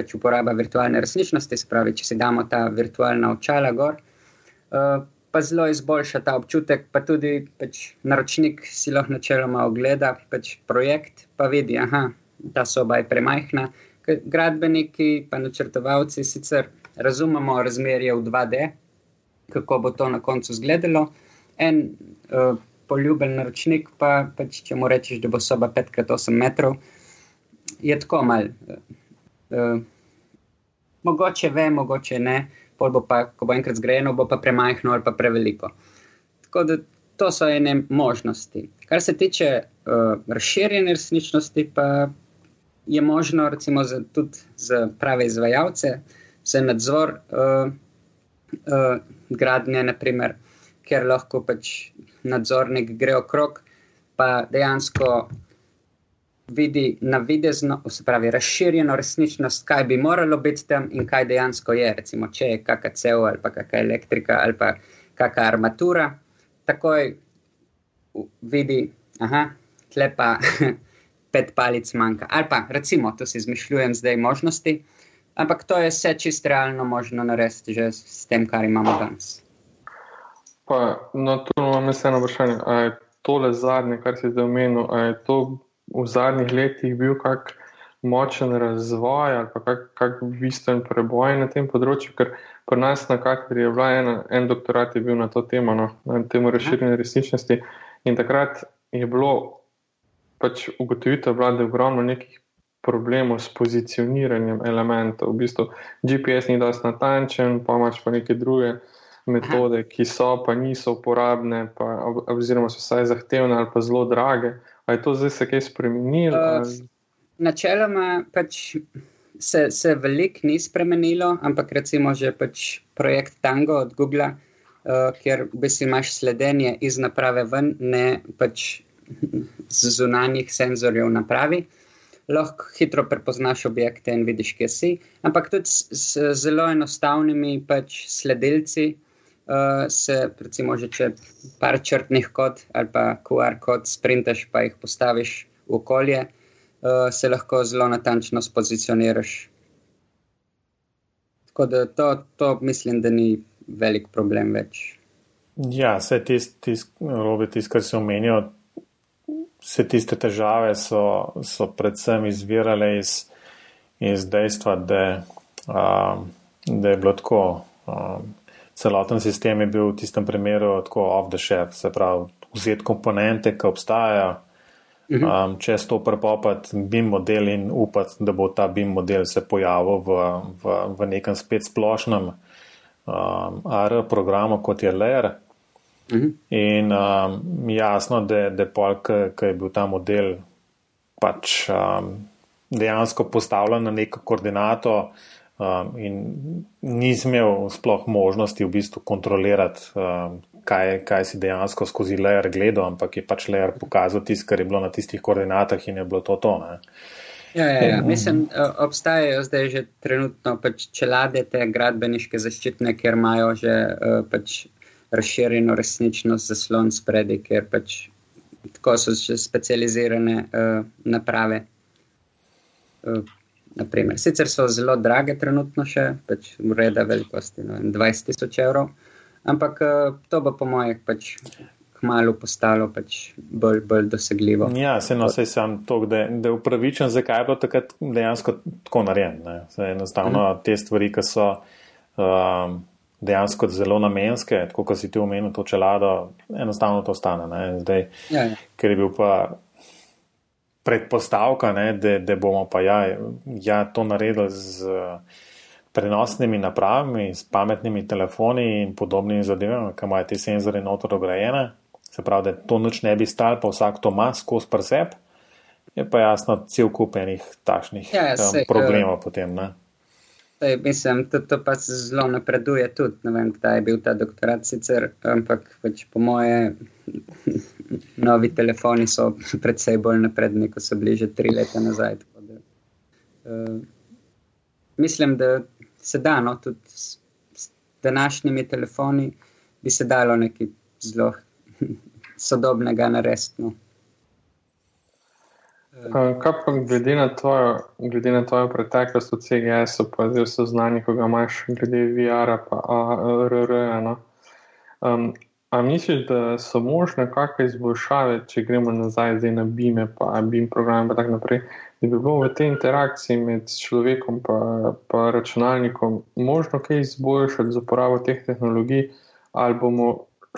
pač uporaba virtualne resničnosti, se pravi, če si damo ta virtualna očala gor, uh, pa zelo izboljša ta občutek, pa tudi pač naročnik si lahko načeloma ogleda pač projekt, pa vidi, da ta soba je premajhna. Gradbeniki, pa načrtovalci sicer razumemo razmerje v 2D, kako bo to na koncu izgledalo. En uh, poljuben naročnik, pa pač, če mu rečeš, da bo soba 5x8 metrov, je tako mal. Uh, mogoče ve, mogoče ne, pol bo pa, ko bo enkrat zgrajeno, bo pa premajhno ali pa preveliko. Tako da to so ene možnosti. Kar se tiče uh, razširjene resničnosti, pa je možno, recimo, za, tudi za prave izvajalce, za nadzor uh, uh, gradnje, naprimer, ker lahko pač nadzornik gre okrog, pa dejansko vidi na videzno, se pravi, razširjeno resničnost, kaj bi moralo biti tam in kaj dejansko je. Recimo, če je kakšna cel ali pa kakšna elektrika ali pa kakšna armatura, takoj vidi, da tle pa pet palic manjka. Ali pa, recimo, to si izmišljujem zdaj možnosti. Ampak to je vse čisto realno možno narediti že s tem, kar imamo danes. Pa, no, tu imamo eno vprašanje. Ali je tole zadnje, kar si zdaj omenil, je to v zadnjih letih bil kak močen razvoj ali pa kak, kak bistven preboj na tem področju? Ker pri nas na kateri je bila ena, en doktorat je bil na to temo, no, na temo razširjene resničnosti. In takrat je bilo pač ugotovitev, da je ogromno nekih problemov s pozicioniranjem elementov. V bistvu GPS ni dosti natančen, pa imaš pa neke druge metode, ki so pa niso uporabne, pa, oziroma so vsaj zahtevne ali pa zelo drage. Ali je to zdaj se kaj spremenilo? Uh, načeloma pač se, se veliko ni spremenilo, ampak recimo že pač projekt Tango od Google, uh, kjer v bistvu imaš sledenje iz naprave ven, ne pač z zunanjih senzorjev napravi. Lahko hitro prepoznaš objekte in vidiš, kje si, ampak tudi s, s zelo enostavnimi pač sledilci, uh, uh, se, recimo, že če par črtnih kod ali pa QR kod sprintaš, pa jih postaviš v okolje, uh, se lahko zelo natančno spozicioniraš. Tako da to, to mislim, da ni velik problem več. Ja, vse tiste, tis, kar se omenijo, vse tiste težave so, so predvsem izvirale iz, iz dejstva, da, um, da je bilo tako. Um, celoten sistem je bil v tistem primeru tako off the shelf, se pravi, vzeti komponente, ki obstajajo, mhm. um, čez to prepopati BIM model in upati, da bo ta BIM model se pojavil v, v, v nekem spet splošnem um, AR programu, kot je LER. Mhm. In um, jasno, da, da pol, ki je bil ta model pač um, dejansko postavljen na neko koordinato um, in nisem imel sploh možnosti v bistvu kontrolirati, um, kaj, kaj si dejansko skozi layer gledal, ampak je pač layer pokazal tisto, kar je bilo na tistih koordinatah in je bilo to to. Ne. Ja, ja, ja. Mislim, obstajajo zdaj že trenutno pač čelade te gradbeniške zaščitne, ker imajo že uh, pač razširjeno resničnost zaslon spredi, ker pač tako so še specializirane uh, naprave. Uh, naprimer. Sicer so zelo drage, trenutno še, pač ureda velikosti no, 20 tisoč evrov, ampak uh, to bo po mojih pač. Malo postalo pač bolj, bolj dosegljivo. Ja, se no, sej sam to, da, da je upravičen, zakaj je bilo takrat dejansko tako narejeno. Enostavno mm. te stvari, ki so um, dejansko zelo namenske, tako kot si ti omenil, to čelado, enostavno to stane. Zdaj, ja, ja. Ker je bil pa predpostavka, ne, da, da bomo pa ja, ja to naredili z prenosnimi napravami, s pametnimi telefoni in podobnimi zadevami, ki imajo te senzore notor ograjene. Se pravi, da to noč ne bi stal, pa vsak to ima skozi presep. Je pa jasno, cel kup enih takšnih ja, ja, problemov uh, potem. Ne? Sej, mislim, to, to pa zelo napreduje tudi. Ne vem, kdaj je bil ta doktorat sicer, ampak pač po moje novi telefoni so predvsej bolj napredni, kot so bili že tri leta nazaj. Da, uh, mislim, da se da, no, tudi s, s današnjimi telefoni bi se dalo nekaj zelo sodobnega narediti. No. Kaj pa glede na tvojo, glede na tvojo preteklost v CGS-u, pa zdaj so znani, ko ga imaš glede VR-a pa ARR-a. No? Um, a misliš, da so možne kakšne izboljšave, če gremo nazaj zdaj na BIM-e pa BIM programe in tako naprej, da bi bilo v tej interakciji med človekom pa računalnikom možno kaj izboljšati z uporabo teh tehnologij ali bomo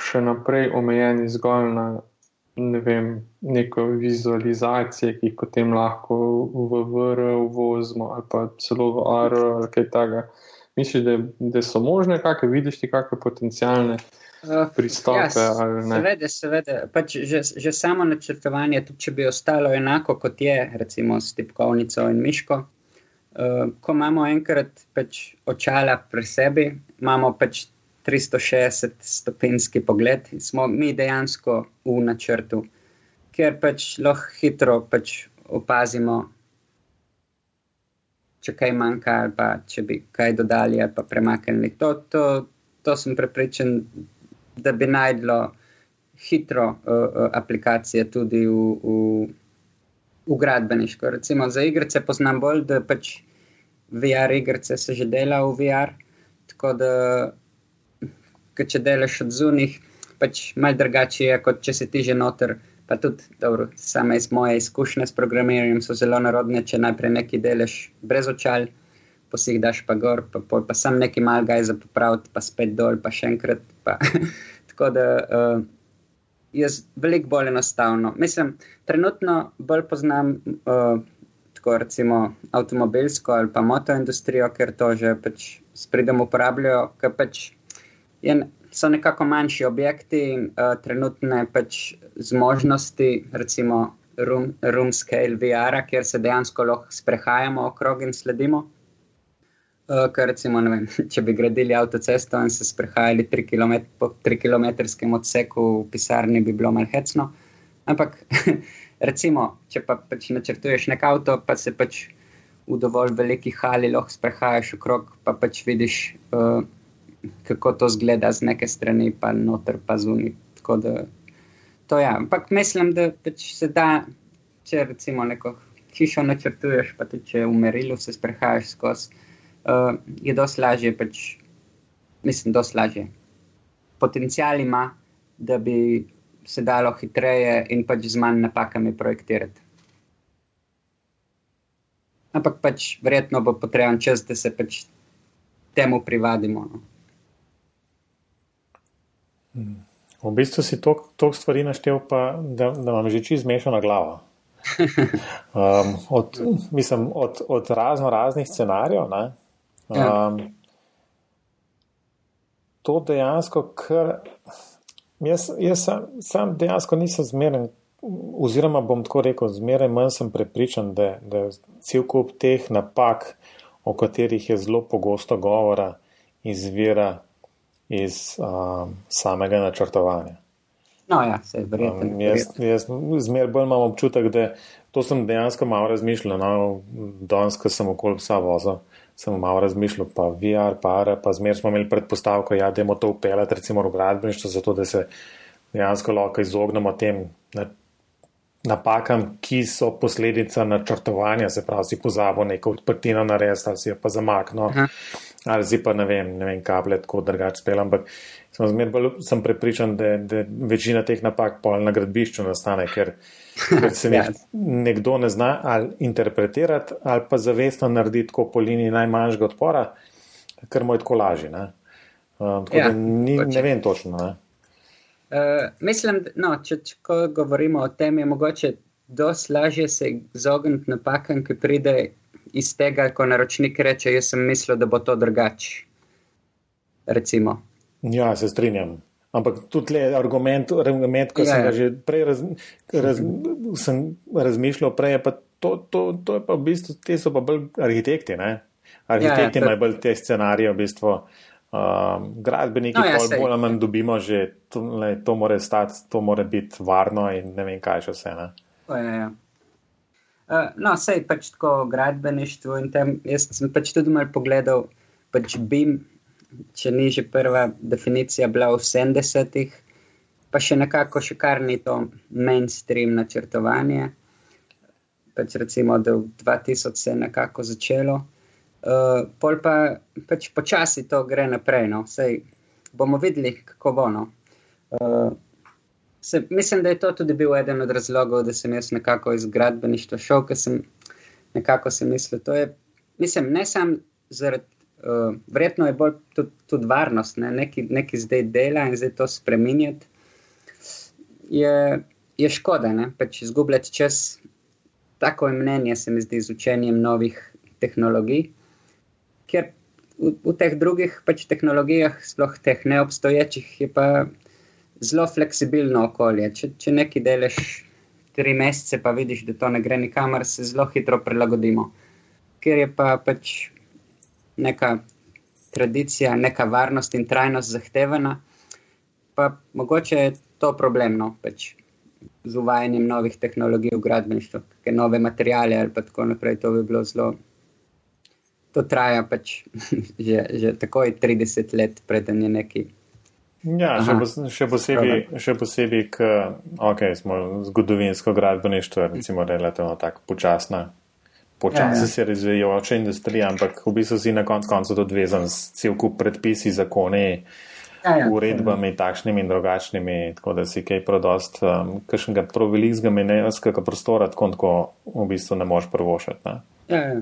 še naprej omejeni zgolj na ne vem, neko vizualizacijo, ki jih potem lahko v VR uvozimo ali pa celo v AR ali kaj takega. Misliš, da, da so možne, kakšne vidiš ti, kakšne potencijalne pristope? Ja, seveda, seveda. Pač že, že samo načrtovanje, tudi če bi ostalo enako kot je, recimo s tipkovnico in miško. Uh, ko imamo enkrat pač očala pri sebi, imamo pač 360-stopinski pogled in smo mi dejansko v načrtu, ker pač lahko hitro pač opazimo, če kaj manjka, ali pa če bi kaj dodali ali pa premaknili. To, to, to sem prepričan, da bi najdlo hitro uh, aplikacije tudi v, v, v gradbeniško. Recimo za igrice poznam bolj, da pač VR igrice se že dela v VR. Tako da če delaš od zunih, pač malo drugače je, kot če si ti že noter. Pa tudi, dobro, same iz moje izkušnje s programiranjem so zelo narodne, če najprej nekaj delaš brez očal, pa si jih daš pa gor, pa, pa, pa sam nekaj malga je za popraviti, pa spet dol, pa še enkrat. Pa. Tako da uh, je veliko bolj enostavno. Mislim, trenutno bolj poznam. Uh, Tako recimo avtomobilsko ali pa motoindustrijo, ker to že pač s pridem uporabljajo, ker pač je, so nekako manjši objekti in uh, trenutne pač zmožnosti, recimo room, room scale VR, kjer se dejansko lahko sprehajamo okrog in sledimo. Uh, ker recimo, vem, če bi gradili avtocesto in se sprehajali km, po 3 km odseku v pisarni, bi bilo malhecno. Ampak, recimo, če pa pač načrtuješ nek avto, pa se pač v dovolj veliki hali lahko sprehajaš okrog, pa pač vidiš. Uh, kako to zgleda z neke strani, pa noter, pa zunaj. To je. Ja. Ampak mislim, da pač se da, če recimo neko hišo načrtuješ, pa tudi če v merilu se sprehajaš skozi, uh, je dosti lažje. Pač, mislim, dosti lažje. Potencijal ima, da bi se dalo hitreje in pač z manj napakami projektirati. Ampak pač verjetno bo potreben čas, da se pač temu privadimo. No. V bistvu si toliko stvari naštel, pa, da, da imam že čisto zmešana glava. Um, od, mislim, od, od razno raznih scenarijev. Um, to dejansko, ker jaz, jaz sam, sam dejansko nisem zmeren, oziroma bom tako rekel, zmeraj manj sem prepričan, da, da cel kup teh napak, o katerih je zelo pogosto govora, izvira iz um, samega načrtovanja. No, ja, se je verjetno. Um, jaz jaz zmeraj bolj imam občutek, da to sem dejansko malo razmišljal. No, danes, ko sem okoli psa vozil, sem malo razmišljal, pa VR, pa AR, pa zmeraj smo imeli predpostavko, ja, da je to upeljati recimo v gradbeništvo, zato da se dejansko lahko izognemo tem napakam, ki so posledica načrtovanja, se pravi, si pozabo neko odprtino narediti, ali si jo pa zamakno, ali si pa ne vem, ne vem, kable tako drugače spel, ampak sem zmer bolj sem prepričan, da, da večina teh napak pol na gradbišču nastane, ker, ker se ja. nekdo ne zna ali interpretirati, ali pa zavestno narediti tako po liniji najmanjšega odpora, ker mu je tako lažje. Um, tako ja, da ni, ne vem točno. Ne? Uh, mislim, no, če, če govorimo o tem, je mogoče dosti lažje se izogniti napakam, ki pride iz tega, ko naročnik reče: Jaz sem mislil, da bo to drugače. Recimo. Ja, se strinjam. Ampak tudi le argument, argument ko ja, sem ga ja. že prej raz, raz, sem razmišljal, prej je pa to, to, to je pa v bistvu, te so pa bolj arhitekti, ne? Arhitekti ja, ja, imajo bolj te scenarije v bistvu. Um, gradbeniki no, ja, bolj ali manj dobimo že, to, le, to more stati, to more biti varno in ne vem kaj še vse. To je, ja. Uh, no, sej pač tako gradbeništvo in tam, jaz sem pač tudi mal pogledal, pač BIM, če ni že prva definicija bila v 70-ih, pa še nekako še kar ni to mainstream načrtovanje. Pač recimo, da v 2000 se je nekako začelo. Uh, pol pa pač počasi to gre naprej. No. Sej bomo videli, kako bo. No. Uh, se, mislim, da je to tudi bil eden od razlogov, da sem jaz nekako iz gradbeništva šel, ker sem nekako si mislil, da je, mislim, ne samo zaradi, uh, verjetno je bolj tudi, tudi varnost, ne, neki, neki zdaj dela in zdaj to spremenjati. Je, je škoda, ne, pač izgubljati čas. Tako je mnenje, se mi zdi, z učenjem novih tehnologij ker v, v teh drugih pač tehnologijah, sploh teh neobstoječih, je pa zelo fleksibilno okolje. Če, če nekaj delaš tri mesece, pa vidiš, da to ne gre nikamor, se zelo hitro prilagodimo. Ker je pa pač neka tradicija, neka varnost in trajnost zahtevana, pa mogoče je to problemno. Pač. Z uvajanjem novih tehnologij v gradbeništvu, nove materijale ali pa tako naprej, to bi bilo zelo to traja pač že, že takoj 30 let, preden je neki. Ja, še, pos, še posebej, še posebej k, ok, smo zgodovinsko gradbeništvo, recimo relativno tako počasna, počasno ja, ja. se razvijajoča industrija, ampak v bistvu si na koncu konca tudi vezan s cel kup predpisi, zakoni, ja, ja, uredbami, ja. takšnimi in drugačnimi, tako da si kaj prodost, um, kakšnega provelikskega menevskega prostora, tako, tako v bistvu ne moš prvošati. Ja, ja.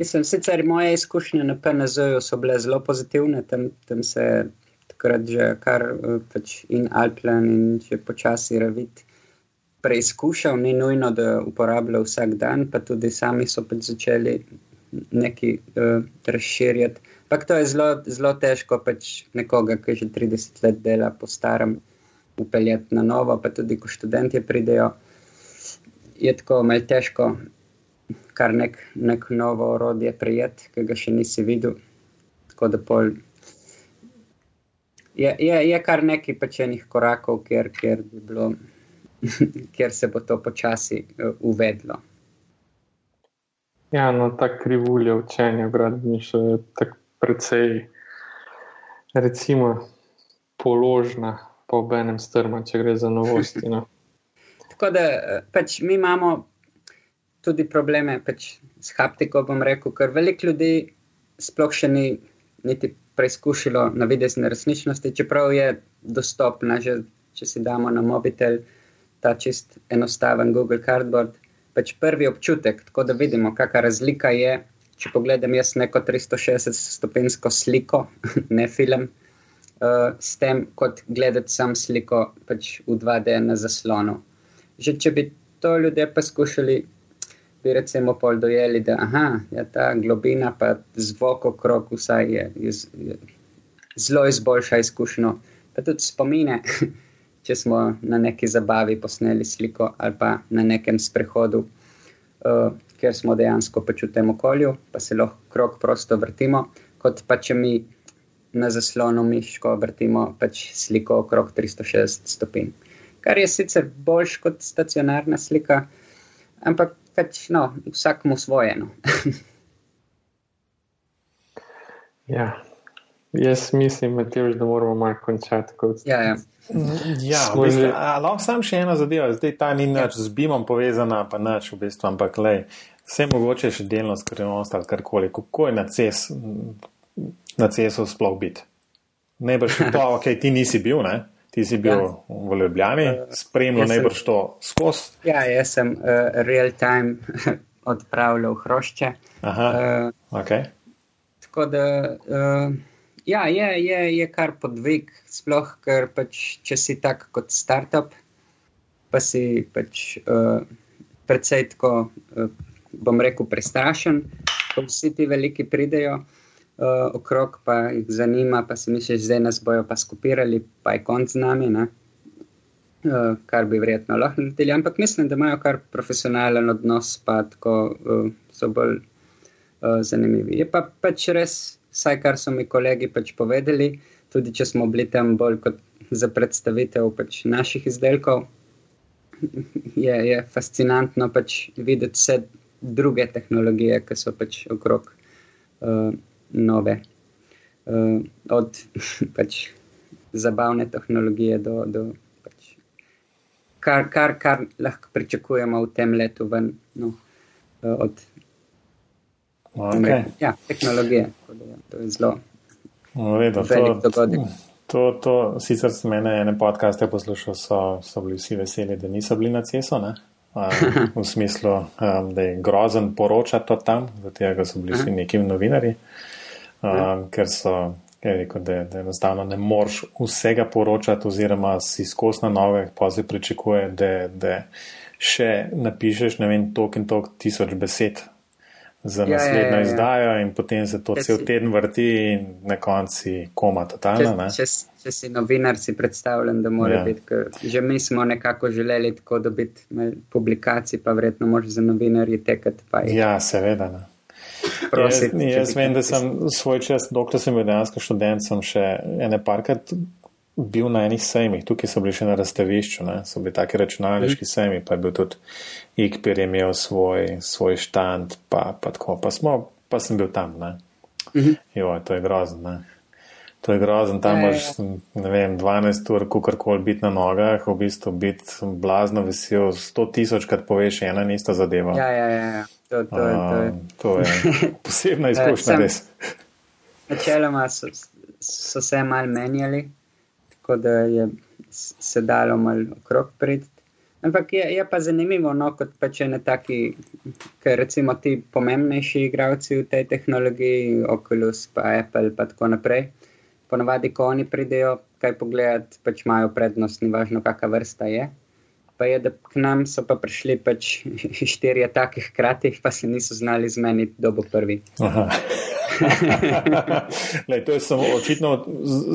Mislim, sicer moje izkušnje na PNZ-ju so bile zelo pozitivne, tam, tam se takrat že kar eh, pač in Alplan in že počasi ravit preizkušal, ni nujno, da uporablja vsak dan, pa tudi sami so pač začeli nekaj uh, razširjati. Ampak to je zelo, zelo težko pač nekoga, ki že 30 let dela po starem, upeljati na novo, pa tudi ko študenti pridejo, je tako malce težko kar nek, nek novo orodje prijet, ki ga še nisi videl. Tako da pol. Je, je, je kar nekaj pečenih korakov, kjer, kjer, bilo, kjer se bo to počasi uh, uvedlo. Ja, no, ta krivulja učenja gradbeništva je tako precej, recimo, položna, pa ob enem strma, če gre za novosti. No. Tako da eh, pač mi imamo tudi probleme pač s haptiko, bom rekel, ker veliko ljudi sploh še ni niti preizkušalo na videzne resničnosti, čeprav je dostopna, že, če si damo na mobitel ta čist enostaven Google Cardboard. Pač prvi občutek, tako da vidimo, kakšna razlika je. Če pogledam jaz neko 360-stopinsko sliko, ne film, uh, s tem, kot gledati sam sliko pač v 2D na zaslonu. Že če bi to ljudje poskušali, bi recimo pol dojeli, da aha, ja, ta globina pa zvok okrog vsaj je, je, je zelo izboljša izkušnjo. Pa tudi spomine, če smo na neki zabavi posneli sliko ali pa na nekem sprehodu, uh, kjer smo dejansko pač v tem okolju, pa se lahko krok prosto vrtimo, kot pa če mi na zaslonu miško vrtimo pač sliko okrog 360 stopinj. Kar je sicer boljš kot stacionarna slika, ampak pač no, vsakmu svoje. No. ja, jaz mislim, Matej, da moramo malo končati. Ja, ja. Ja, v bistvu, lahko sam še eno zadevo, zdaj ta ni nič z bimom povezana, pa nič v bistvu, ampak lej, vse mogoče še delno skrivnost ali karkoli, kako je na CES, na CES-u sploh biti. Najbrž to, ok, ti nisi bil, ne? Ti si bil ja. v Ljubljani, spremljal najbrž to skozi. Ja, jaz sem uh, real time odpravljal hrošče. Aha, uh, ok. Tako da. Uh, Ja, je, je, je kar podvig, sploh, ker pač, če si tak kot startup, pa si pač uh, precej tako, uh, bom rekel, prestrašen, ko vsi ti veliki pridejo uh, okrog, pa jih zanima, pa si misliš, zdaj nas bojo pa skopirali, pa je konc z nami, uh, kar bi verjetno lahko naredili. Ampak mislim, da imajo kar profesionalen odnos, pa tako uh, so bolj uh, zanimivi. Je pa pač res vsaj kar so mi kolegi pač povedali, tudi če smo bili tam bolj kot za predstavitev pač naših izdelkov, je, je fascinantno pač videti vse druge tehnologije, ki so pač okrog uh, nove. Uh, od pač zabavne tehnologije do. do pač, Kar, kar, kar lahko pričakujemo v tem letu, ven, no, od Okay. Ja, tehnologije. To je zelo velik dogodek. To, to, sicer sem mene ene podcaste poslušal, so, so bili vsi veseli, da niso bili na cesu, um, v smislu, um, da je grozen poročati tam, zato so bili vsi neki novinari, um, ker so rekel, da, da enostavno ne moreš vsega poročati, oziroma si skos na nove, pa se pričakuje, da, da še napišeš ne vem, tok in tok tisoč besed za ja, naslednjo ja, ja, ja. izdajo, in potem se to če cel si, teden vrti, in na koncu koma totalno. Če, če, če si novinar, si predstavljam, da mora ja. biti. Že mi smo nekako želeli tako dobiti publikacije, pa verjetno moraš za novinarje tekati. Ja, seveda. Ne. Prosit, jaz jaz vem, da sem svoj čas, dokler sem bil dejansko študent, sem še ene parkrat bil na enih sejmih, tukaj so bili še na razstavišču, ne? so bili taki računalniški mm. sejmi, pa je bil tudi Ikpir je imel svoj, svoj štand, pa, pa tako, pa, smo, pa sem bil tam. Ne? Mm -hmm. Jo, to je grozno. Ne? To je grozno, tam imaš, ne vem, 12 ur, kako koli biti na nogah, v bistvu biti blazno vesel, 100 tisoč krat poveš ena in ista zadeva. Ja, ja, ja. To, to, to, je. to je posebna izkušnja, res. Načeloma so, so se mal menjali tako da je se dalo malo okrog priti. Ampak je, je pa zanimivo, no, kot pa če ne taki, ker recimo ti pomembnejši igravci v tej tehnologiji, Oculus, pa Apple, pa tako naprej. Ponavadi, ko oni pridejo kaj pogledati, pač imajo prednost, ni važno, kakšna vrsta je. Pa je, da k nam so pa prišli pač štirje takih hkrati, pa se niso znali zmeniti, kdo bo prvi. Lej, to je samo očitno,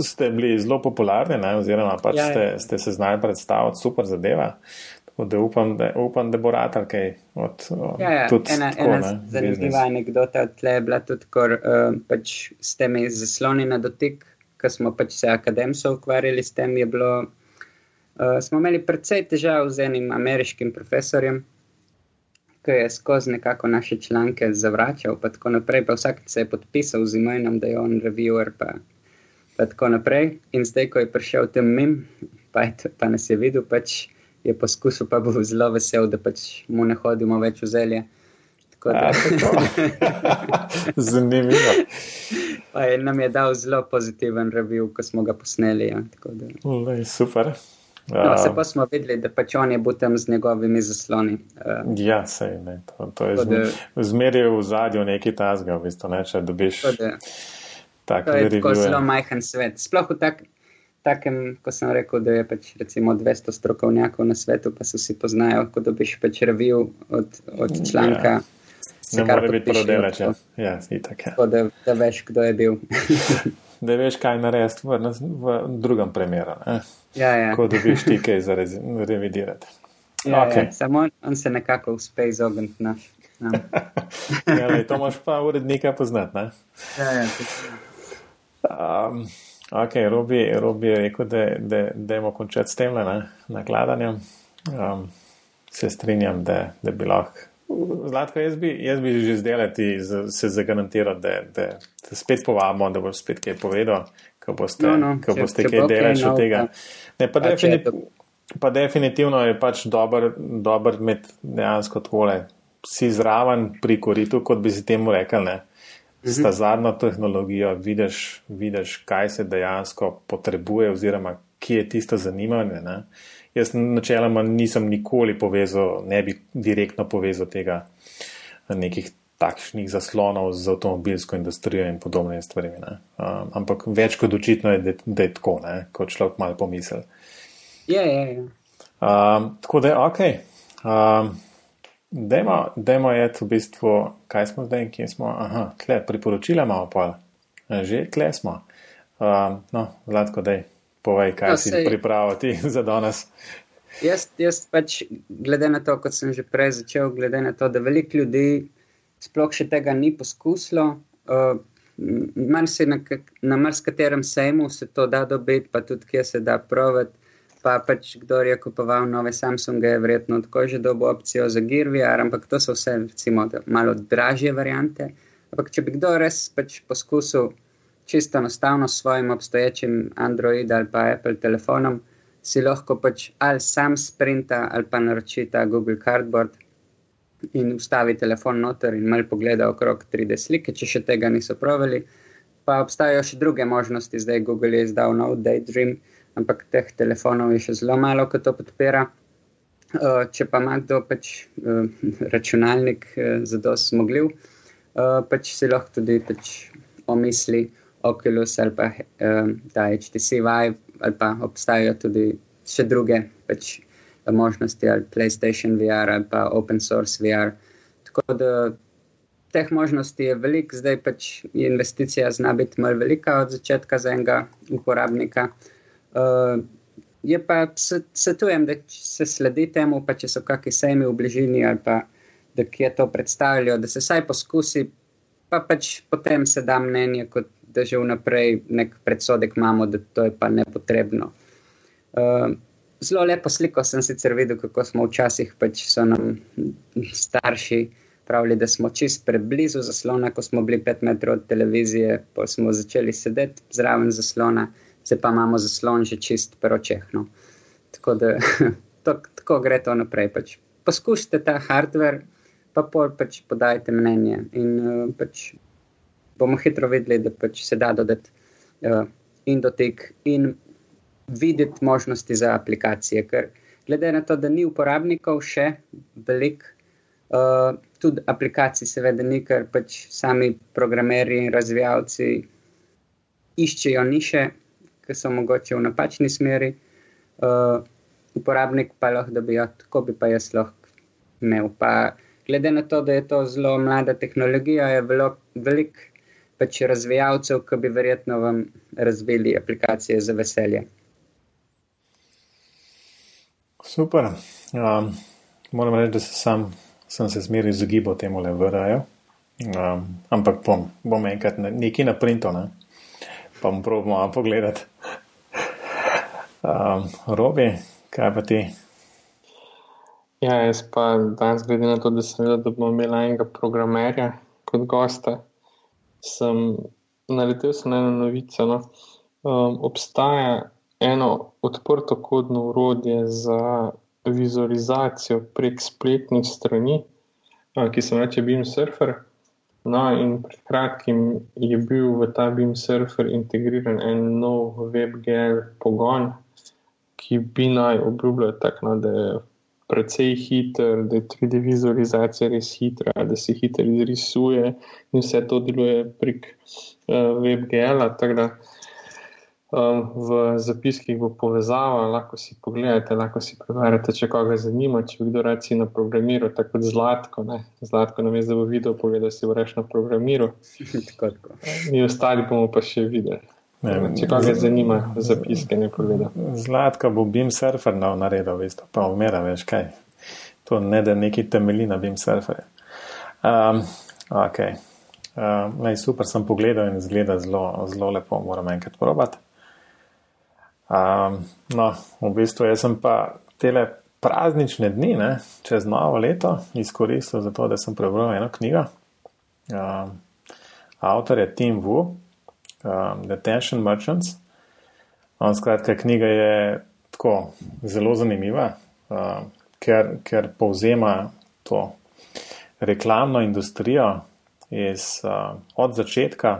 ste bili zelo popularni, ne, oziroma pač ja, ste, ja. ste se znali predstaviti super zadeva. Da upam, da, upam, da bo rad kaj od ja, ja. tudi ena, tako, ena ne, zanimiva anekdota od tle je bila tudi, ko uh, pač ste mi zasloni na dotik, ko smo pač se akademsko ukvarjali s tem, je bilo, uh, smo imeli precej težav z enim ameriškim profesorjem, ki je skozi nekako naše članke zavračal, pa tako naprej, pa vsak se je podpisal z imenom, da je on reviewer, pa, pa tako naprej. In zdaj, ko je prišel tem mim, pa, je, pa nas je videl, pač je poskusil, pa bo zelo vesel, da pač mu ne hodimo več v zelje. Zanimivo. Pa je nam je dal zelo pozitiven review, ko smo ga posneli. Ja, Lej, super. No, se pa smo videli, da pač on je bil tam z njegovimi zasloni. Uh, ja, sej, ne, to, to je zmer, zmeraj v zadju neki tasga, v bistvu, ne, če dobiš. To je tako zelo majhen svet. Sploh v tak, takem, ko sem rekel, da je pač recimo 200 strokovnjakov na svetu, pa se vsi poznajo, ko dobiš pač review od, od članka. Ja. Ne more biti prodelač, ja, ja itak. Ja. Da, da veš, kdo je bil. da veš, kaj narediti v, v drugem primeru. Ja, ja. Ko dobiš ti kaj za revidirati. Ja, okay. ja, samo on, on se nekako uspe izogniti naš. No. ja, lej, to moš pa urednika poznati. Ja, ja, um, ok, Robi, Robi je rekel, da, da, da imamo končati s tem nakladanjem. Um, se strinjam, da, da bi lahko. Zlatko, jaz bi, jaz bi že zdelati, se zagarantiral, da, da, da spet povabimo, da boš spet kaj povedal, ko boste, no, no, ko če, boste če kaj delali od tega. Ne, pa, definit, pa definitivno je pač dober, dober med dejansko tole si zraven pri koritu, kot bi si temu rekel, ne, s ta mhm. zadnjo tehnologijo, vidiš, vidiš, kaj se dejansko potrebuje, oziroma kje je tisto zanimanje. Ne. Jaz načeloma nisem nikoli povezal, ne bi direktno povezal tega nekih takšnih zaslonov z avtomobilsko industrijo in podobnimi stvarmi. Um, ampak več kot očitno je, da, da je tako, ne, kot človek malo pomisel. Ja, ja, ja. Um, tako da je ok. Um, Dajmo je v bistvu, kaj smo zdaj, kje smo. Aha, tle, priporočila imamo pa, že tle smo. Um, no, Vladko, daj, povej, kaj no, si pripraviti za danes. Jaz, jaz pač, glede na to, kot sem že prej začel, glede na to, da veliko ljudi sploh še tega ni poskusilo, uh, na, na marskaterem sejmu se to da dobiti, pa tudi kje se da provati pa pač kdo je kupoval nove Samsunge, je verjetno tako že dobo opcijo za GearVR, ampak to so vse, recimo, malo dražje variante. Ampak če bi kdo res pač poskusil čisto enostavno s svojim obstoječim Android ali pa Apple telefonom, si lahko pač ali sam sprinta ali pa naroči ta Google Cardboard in ustavi telefon noter in mal pogleda okrog 3D slike, če še tega niso proveli. Pa obstajajo še druge možnosti, zdaj Google je izdal nov Daydream, ampak teh telefonov je še zelo malo, ki to podpira. Uh, če pa ima kdo pač uh, računalnik uh, za dosti zmogljiv, pač si lahko tudi pač omisli Oculus ali pa uh, ta HTC Vive ali pa obstajajo tudi še druge pač možnosti ali PlayStation VR ali pa Open Source VR. Tako da teh možnosti je veliko, zdaj pač investicija zna biti malo velika od začetka za enega uporabnika. Uh, je pa svetujem, da se sledi temu, pa če so kakšni sejmi v bližini ali pa da kje to predstavljajo, da se vsaj poskusi, pa pač potem se da mnenje, kot da že vnaprej nek predsodek imamo, da to je pa nepotrebno. Uh, zelo lepo sliko sem sicer videl, kako smo včasih pač so nam starši pravili, da smo čist preblizu zaslona, ko smo bili pet metrov od televizije, pa smo začeli sedeti zraven zaslona zdaj pa imamo zaslon že čist peročeh. No. Tako da to, tako gre to naprej. Pač. Poskusite ta hardware, pa pol pač podajte mnenje. In uh, pač bomo hitro videli, da pač se da dodati uh, in dotik in videti možnosti za aplikacije. Ker glede na to, da ni uporabnikov še velik. Uh, tudi aplikacij, seveda, ni, ker pač sami programerji in razvijalci iščejo niše, ki so mogoče v napačni smeri, uh, uporabnik pa lahko dobijo, tako bi pa jaz lahko imel. Pa, glede na to, da je to zelo mlada tehnologija, je veliko pač razvijalcev, ki bi verjetno vam razvili aplikacije za veselje. Super. Um, moram reči, da se sam, sem se zmeri izogibal temu le vraju. Um, ampak bom, bom enkrat nekaj na printu. Ne? pa bom probil malo pogledati. Um, Robi, kaj pa ti? Ja, jaz pa danes, glede na to, da sem videl, da bomo imeli enega programerja kot gosta, sem naletel se na eno novico. No. Um, obstaja eno odprto kodno urodje za vizualizacijo prek spletnih strani, uh, ki se imenuje Beam Surfer. No, in pred kratkim je bil v ta BIM server integriran en nov WebGL pogon, ki bi naj obljubljal tako, no, da je precej hiter, da je 3D vizualizacija res hitra, da se hitro izrisuje in vse to deluje prek uh, WebGL. Um, v zapiskih bo povezava, lahko si pogledate, lahko si preberete, če koga zanima. Če bi kdo reci na programiru, tako kot zlatko, ne? zlatko na mestu, da bo videl, pogleda si vreš na programiru. Mi ostali bomo pa še videli. Ne, če koga zanima, zapiske ne pogleda. Zlatka bo BIM surfer na naredil, veste, pa umera, veš kaj. To ne da neki temelji na BIM surferju. Um, ok. Um, super sem pogledal in zgleda zelo, zelo lepo, moram enkrat probati. Um, no, v bistvu jaz sem pa tele praznične dni, ne, čez novo leto, izkoristil za to, da sem prebral eno knjigo. Um, avtor je Tim Wu, um, The Tension Merchants. On, skratka, knjiga je tako zelo zanimiva, um, ker, ker povzema to reklamno industrijo iz, um, od začetka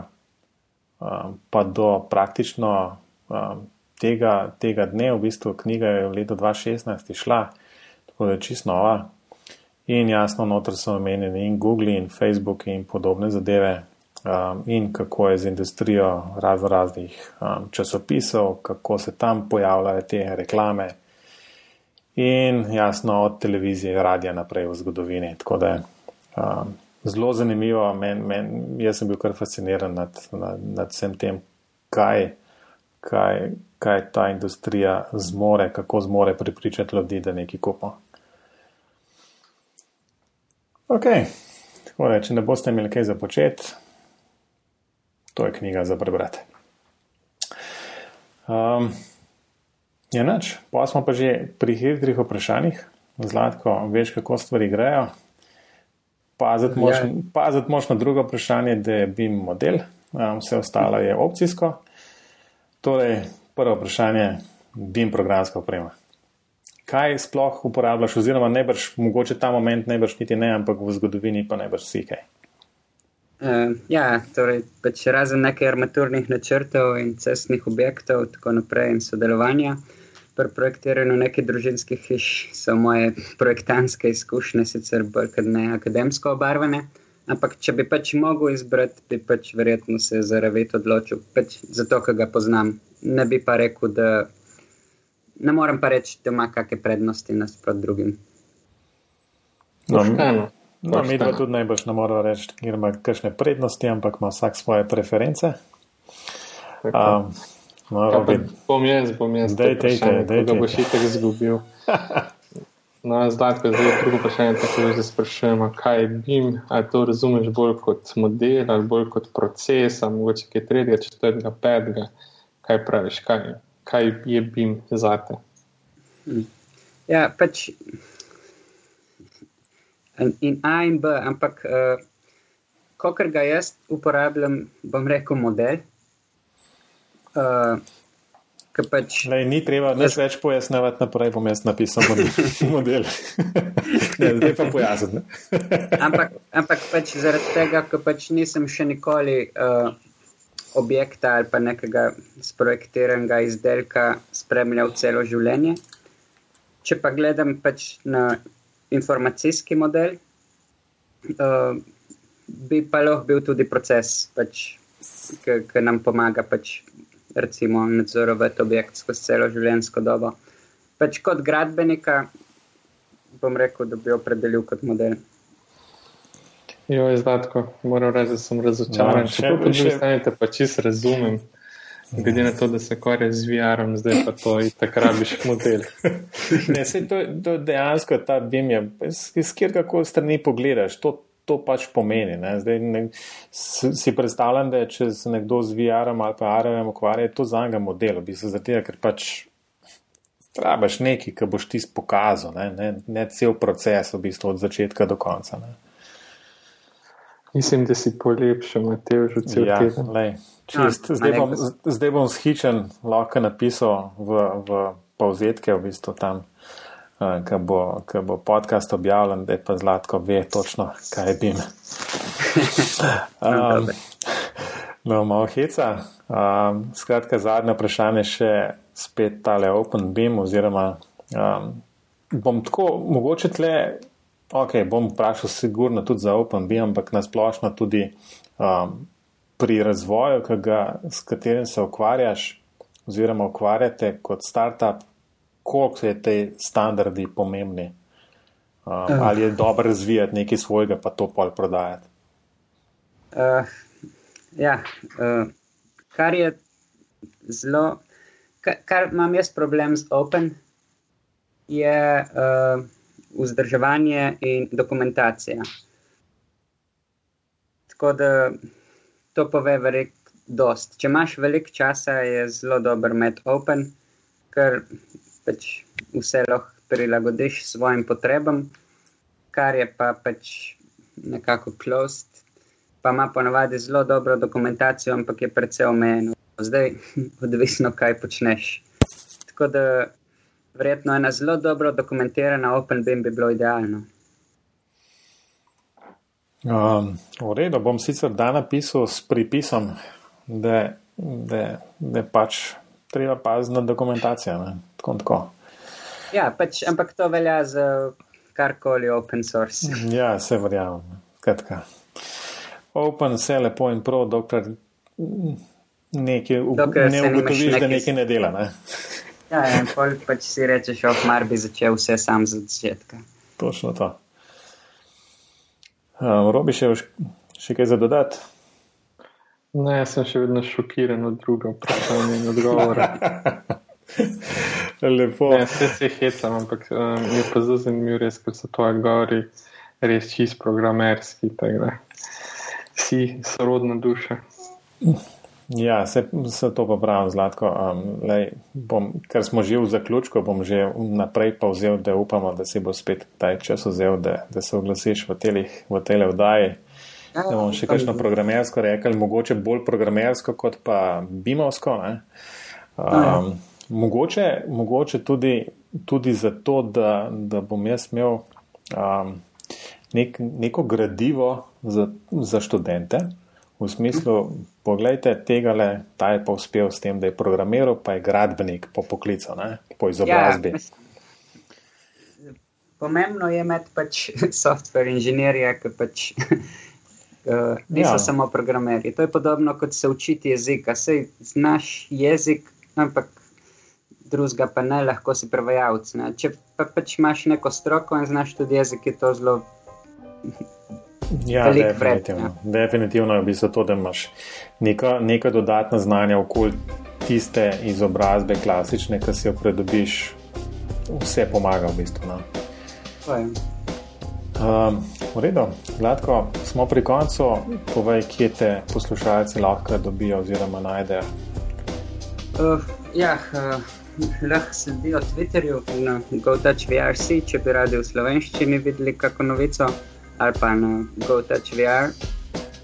um, pa do praktično. Um, tega, tega dne, v bistvu knjiga je v letu 2016 išla, tako da je čisto nova. In jasno, noter so omenjeni in Google, in Facebook, in podobne zadeve, um, in kako je z industrijo razno raznih um, časopisov, kako se tam pojavljajo te reklame, in jasno, od televizije, radia naprej v zgodovini. Tako da je um, zelo zanimivo, men, men, jaz sem bil kar fasciniran nad, nad, nad vsem tem, kaj kaj, kaj ta industrija zmore, kako zmore pripričati ljudi, da nekaj kupo. Ok, tako da, če ne boste imeli kaj za početi, to je knjiga za prebrati. Um, je noč, pa smo pa že pri hitrih vprašanjih, zlatko, veš, kako stvari grejo. Paziti ja. moš na drugo vprašanje, da je BIM model, um, vse ostalo je opcijsko. Torej, prvo vprašanje, BIM programska oprema. Kaj sploh uporabljaš, oziroma ne brž, mogoče ta moment ne brž niti ne, ampak v zgodovini pa ne brž vsi kaj? Uh, ja, torej, pač razen nekaj armaturnih načrtov in cestnih objektov, tako naprej in sodelovanja. Pri projektiranju nekih družinskih hiš so moje projektantske izkušnje sicer bolj kot ne akademsko obarvane. Ampak, če bi pač mogel izbrati, bi pač verjetno se za Revit odločil, pač zato, ker ga poznam. Ne bi pa rekel, da ne morem pa reči, da ima kakšne prednosti nasprot drugim. No, no, mi pa tudi najbolj ne moramo reči, ker ima kakšne prednosti, ampak ima vsak svoje preference. Um, no, bom jaz, bom jaz. Dej, dej, dej, dej, da boš itek izgubil. No, zdaj, ko je zelo drugo vprašanje, tako da se sprašujemo, kaj je BIM, ali to razumeš bolj kot model ali bolj kot proces, ali mogoče kaj tretjega, četrtega, petega, kaj praviš, kaj, kaj je BIM za te. Hm. Ja, pač in A in B, ampak, uh, ko ga jaz uporabljam, bom rekel model. Uh, Pač, Lej, ni treba jaz... več pojasnjevati, naprej bom jaz napisal model. ne, zdaj pa pojasniti. ampak, ampak pač zaradi tega, ker pač nisem še nikoli uh, objekta ali pa nekega sprojektiranega izdelka spremljal celo življenje. Če pa gledam pač na informacijski model, uh, bi pa lahko bil tudi proces, pač, ki nam pomaga pač recimo, nadzorovati objekt skozi celo življenjsko dobo. Pač kot gradbenika, bom rekel, da bi opredelil kot model. Jo, je zdatko, moram reči, da sem razočaran. No, Če pa že stanete, pa čist razumem. Glede na to, da se kore z VR-om, zdaj pa to in takrat biš model. ne, se to, to dejansko ta BIM je, iz kjerkoli strani pogledaš, to, to pač pomeni. Ne? Zdaj ne, si predstavljam, da če se nekdo z VR-om ali pa AR-om ukvarja, je to za njega model, v bistvu zato, ker pač trabaš nekaj, ki boš ti pokazal, ne? Ne, ne cel proces, v bistvu od začetka do konca. Ne? Mislim, da si polepšal, Matej, že cel ja, teden. Lej, čist, ja, zdaj, bom, zdaj bom schičen, lahko napisal v, v povzetke, v bistvu tam ki bo, bo podcast objavljen, da je pa zlatko ve točno, kaj bi jim. um, no, malo heca. Um, skratka, zadnje vprašanje še spet tale Open Beam oziroma um, bom tako, mogoče tle, ok, bom vprašal sigurno tudi za Open Beam, ampak nasplošno tudi um, pri razvoju, ga, s katerim se ukvarjaš, oziroma ukvarjate kot startup, koliko so te standardi pomembni? Um, uh. Ali je dobro razvijati nekaj svojega, pa to pol prodajati? Uh, ja, uh, kar je zelo, kar, kar imam jaz problem z Open, je uh, vzdrževanje in dokumentacija. Tako da to pove veliko. Če imaš veliko časa, je zelo dober med Open, ker pač vse lahko prilagodiš svojim potrebam, kar je pa pač nekako closed, pa ima ponovadi zelo dobro dokumentacijo, ampak je precej omejeno. Zdaj, odvisno, kaj počneš. Tako da, verjetno, ena zelo dobro dokumentirana OpenBeam bi bilo idealno. Um, v redu, bom sicer dan napisal s pripisom, da, da pač treba paziti na dokumentacijo. Tako, tako. Ja, pač, ampak to velja za karkoli open source. Ja, se verjamem. Kratka. Open vse lepo in prav, dokler nekaj dokler ne ugotoviš, da nekaj ne dela. Ne? Ja, in pol pač si rečeš, oh, mar bi začel vse sam za začetka. Točno to. Um, Robi še, še kaj za dodati? Ne, sem še vedno šokiran od druga vprašanja in odgovora. Lepo. Ne, vse se hecam, ampak um, je pa zelo zanimivo, res, ker so to govori res čist programerski. Si sorodna duša. Ja, se, se to pa pravim, Zlatko. Um, lej, bom, ker smo že v zaključku, bom že naprej pa vzel, da upamo, da si bo spet taj čas vzel, da, da se oglasiš v telih, v tele vdaji. Da bom še kakšno programersko rekel, mogoče bolj programersko kot pa bimovsko. Um, mogoče, mogoče tudi, tudi zato, da, da bom jaz imel um, nek, neko gradivo za, za študente. V smislu, pogledajte, tega le, ta je pa uspel s tem, da je programiral, pa je gradbenik po poklicu, ne? po izobrazbi. Ja, pomembno je imeti pač software inženirje, ki pač uh, niso ja. samo programerji. To je podobno kot se učiti jezika. Sej znaš jezik, ampak drugega pa ne, lahko si prevajalec. Če pa pač imaš neko stroko in znaš tudi jezik, je to zelo. Ja, definitivno. Vred, ja. definitivno je v bistvu to, da imaš neka, neka dodatna znanja okoli tiste izobrazbe, klasične, ki si jo predobiš, vse pomaga v bistvu. No. Um, v redu, gladko smo pri koncu. Povej, kje te poslušalci lahko dobijo oziroma najdejo. Uh, ja, uh, lahko sledijo Twitterju na GoTouchVRC, če bi radi v slovenščini videli kako novico ali pa na GoTouchVR,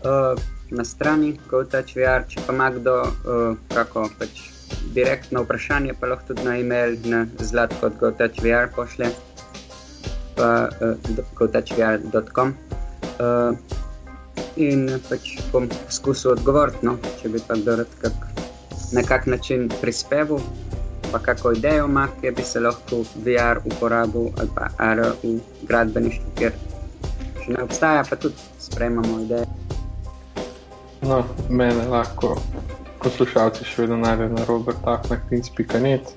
uh, na strani GoTouchVR, če pa ima kdo uh, kako pač direktno vprašanje, pa lahko tudi na e-mail na zlatko od GoTouchVR pošlje, pa uh, GoTouchVR.com. Uh, in pač bom poskusil odgovoriti, no, če bi pa kdo rad kak, na kak način prispeval. Pa kako idejo ima, ki bi se lahko VR uporabil ali pa AR v gradbeništvu, ker če ne obstaja, pa tudi sprejemamo ideje. No, mene lahko poslušalci še vedno najdejo na robertahnak.net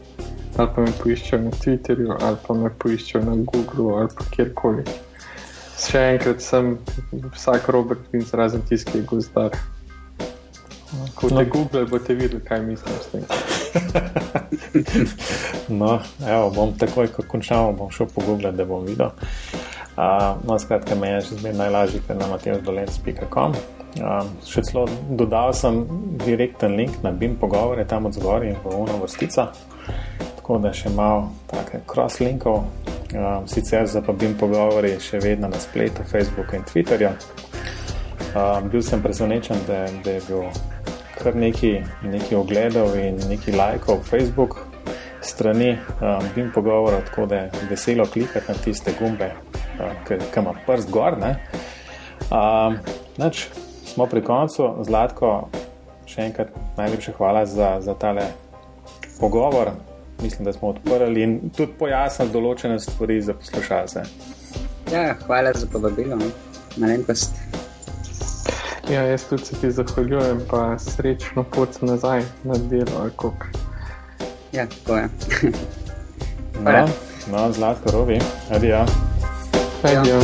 ali pa me poiščejo na Twitterju ali pa me poiščejo na Googlu ali pa kjerkoli. Še enkrat sem vsak Robert Vinc razen tiskaj gozdar. Ko te no. Google, boste videli, kaj mislim s tem. no, evo, bom takoj, ko končamo, bom šel po Google, da bom videl. Uh, no, skratka, meni je še zmeraj najlažje, ker na matejždolec.com. Uh, še celo dodal sem direkten link na BIM pogovore tam od zgoraj in uno vrstica, tako da še malo take cross-linkov. Uh, sicer za pa BIM pogovori še vedno na spletu, Facebooku in Twitterju. Uh, bil sem presenečen, da, da je bil kar nekaj ogledov in nekaj lajkov Facebook strani um, BIM pogovora, tako da je veselo klikati na tiste gumbe, ki ima prst gor. Um, nač, smo pri koncu, Zlatko, še enkrat najlepša hvala za, za tale pogovor. Mislim, da smo odprli in tudi pojasnili določene stvari za poslušalce. Ja, hvala za povabilo, no. malenkost. Ja, jaz tudi se ti zahvaljujem, pa srečno pot nazaj na delo. Ja, tako je. no, no, zlatko robi, adijo. Adijo.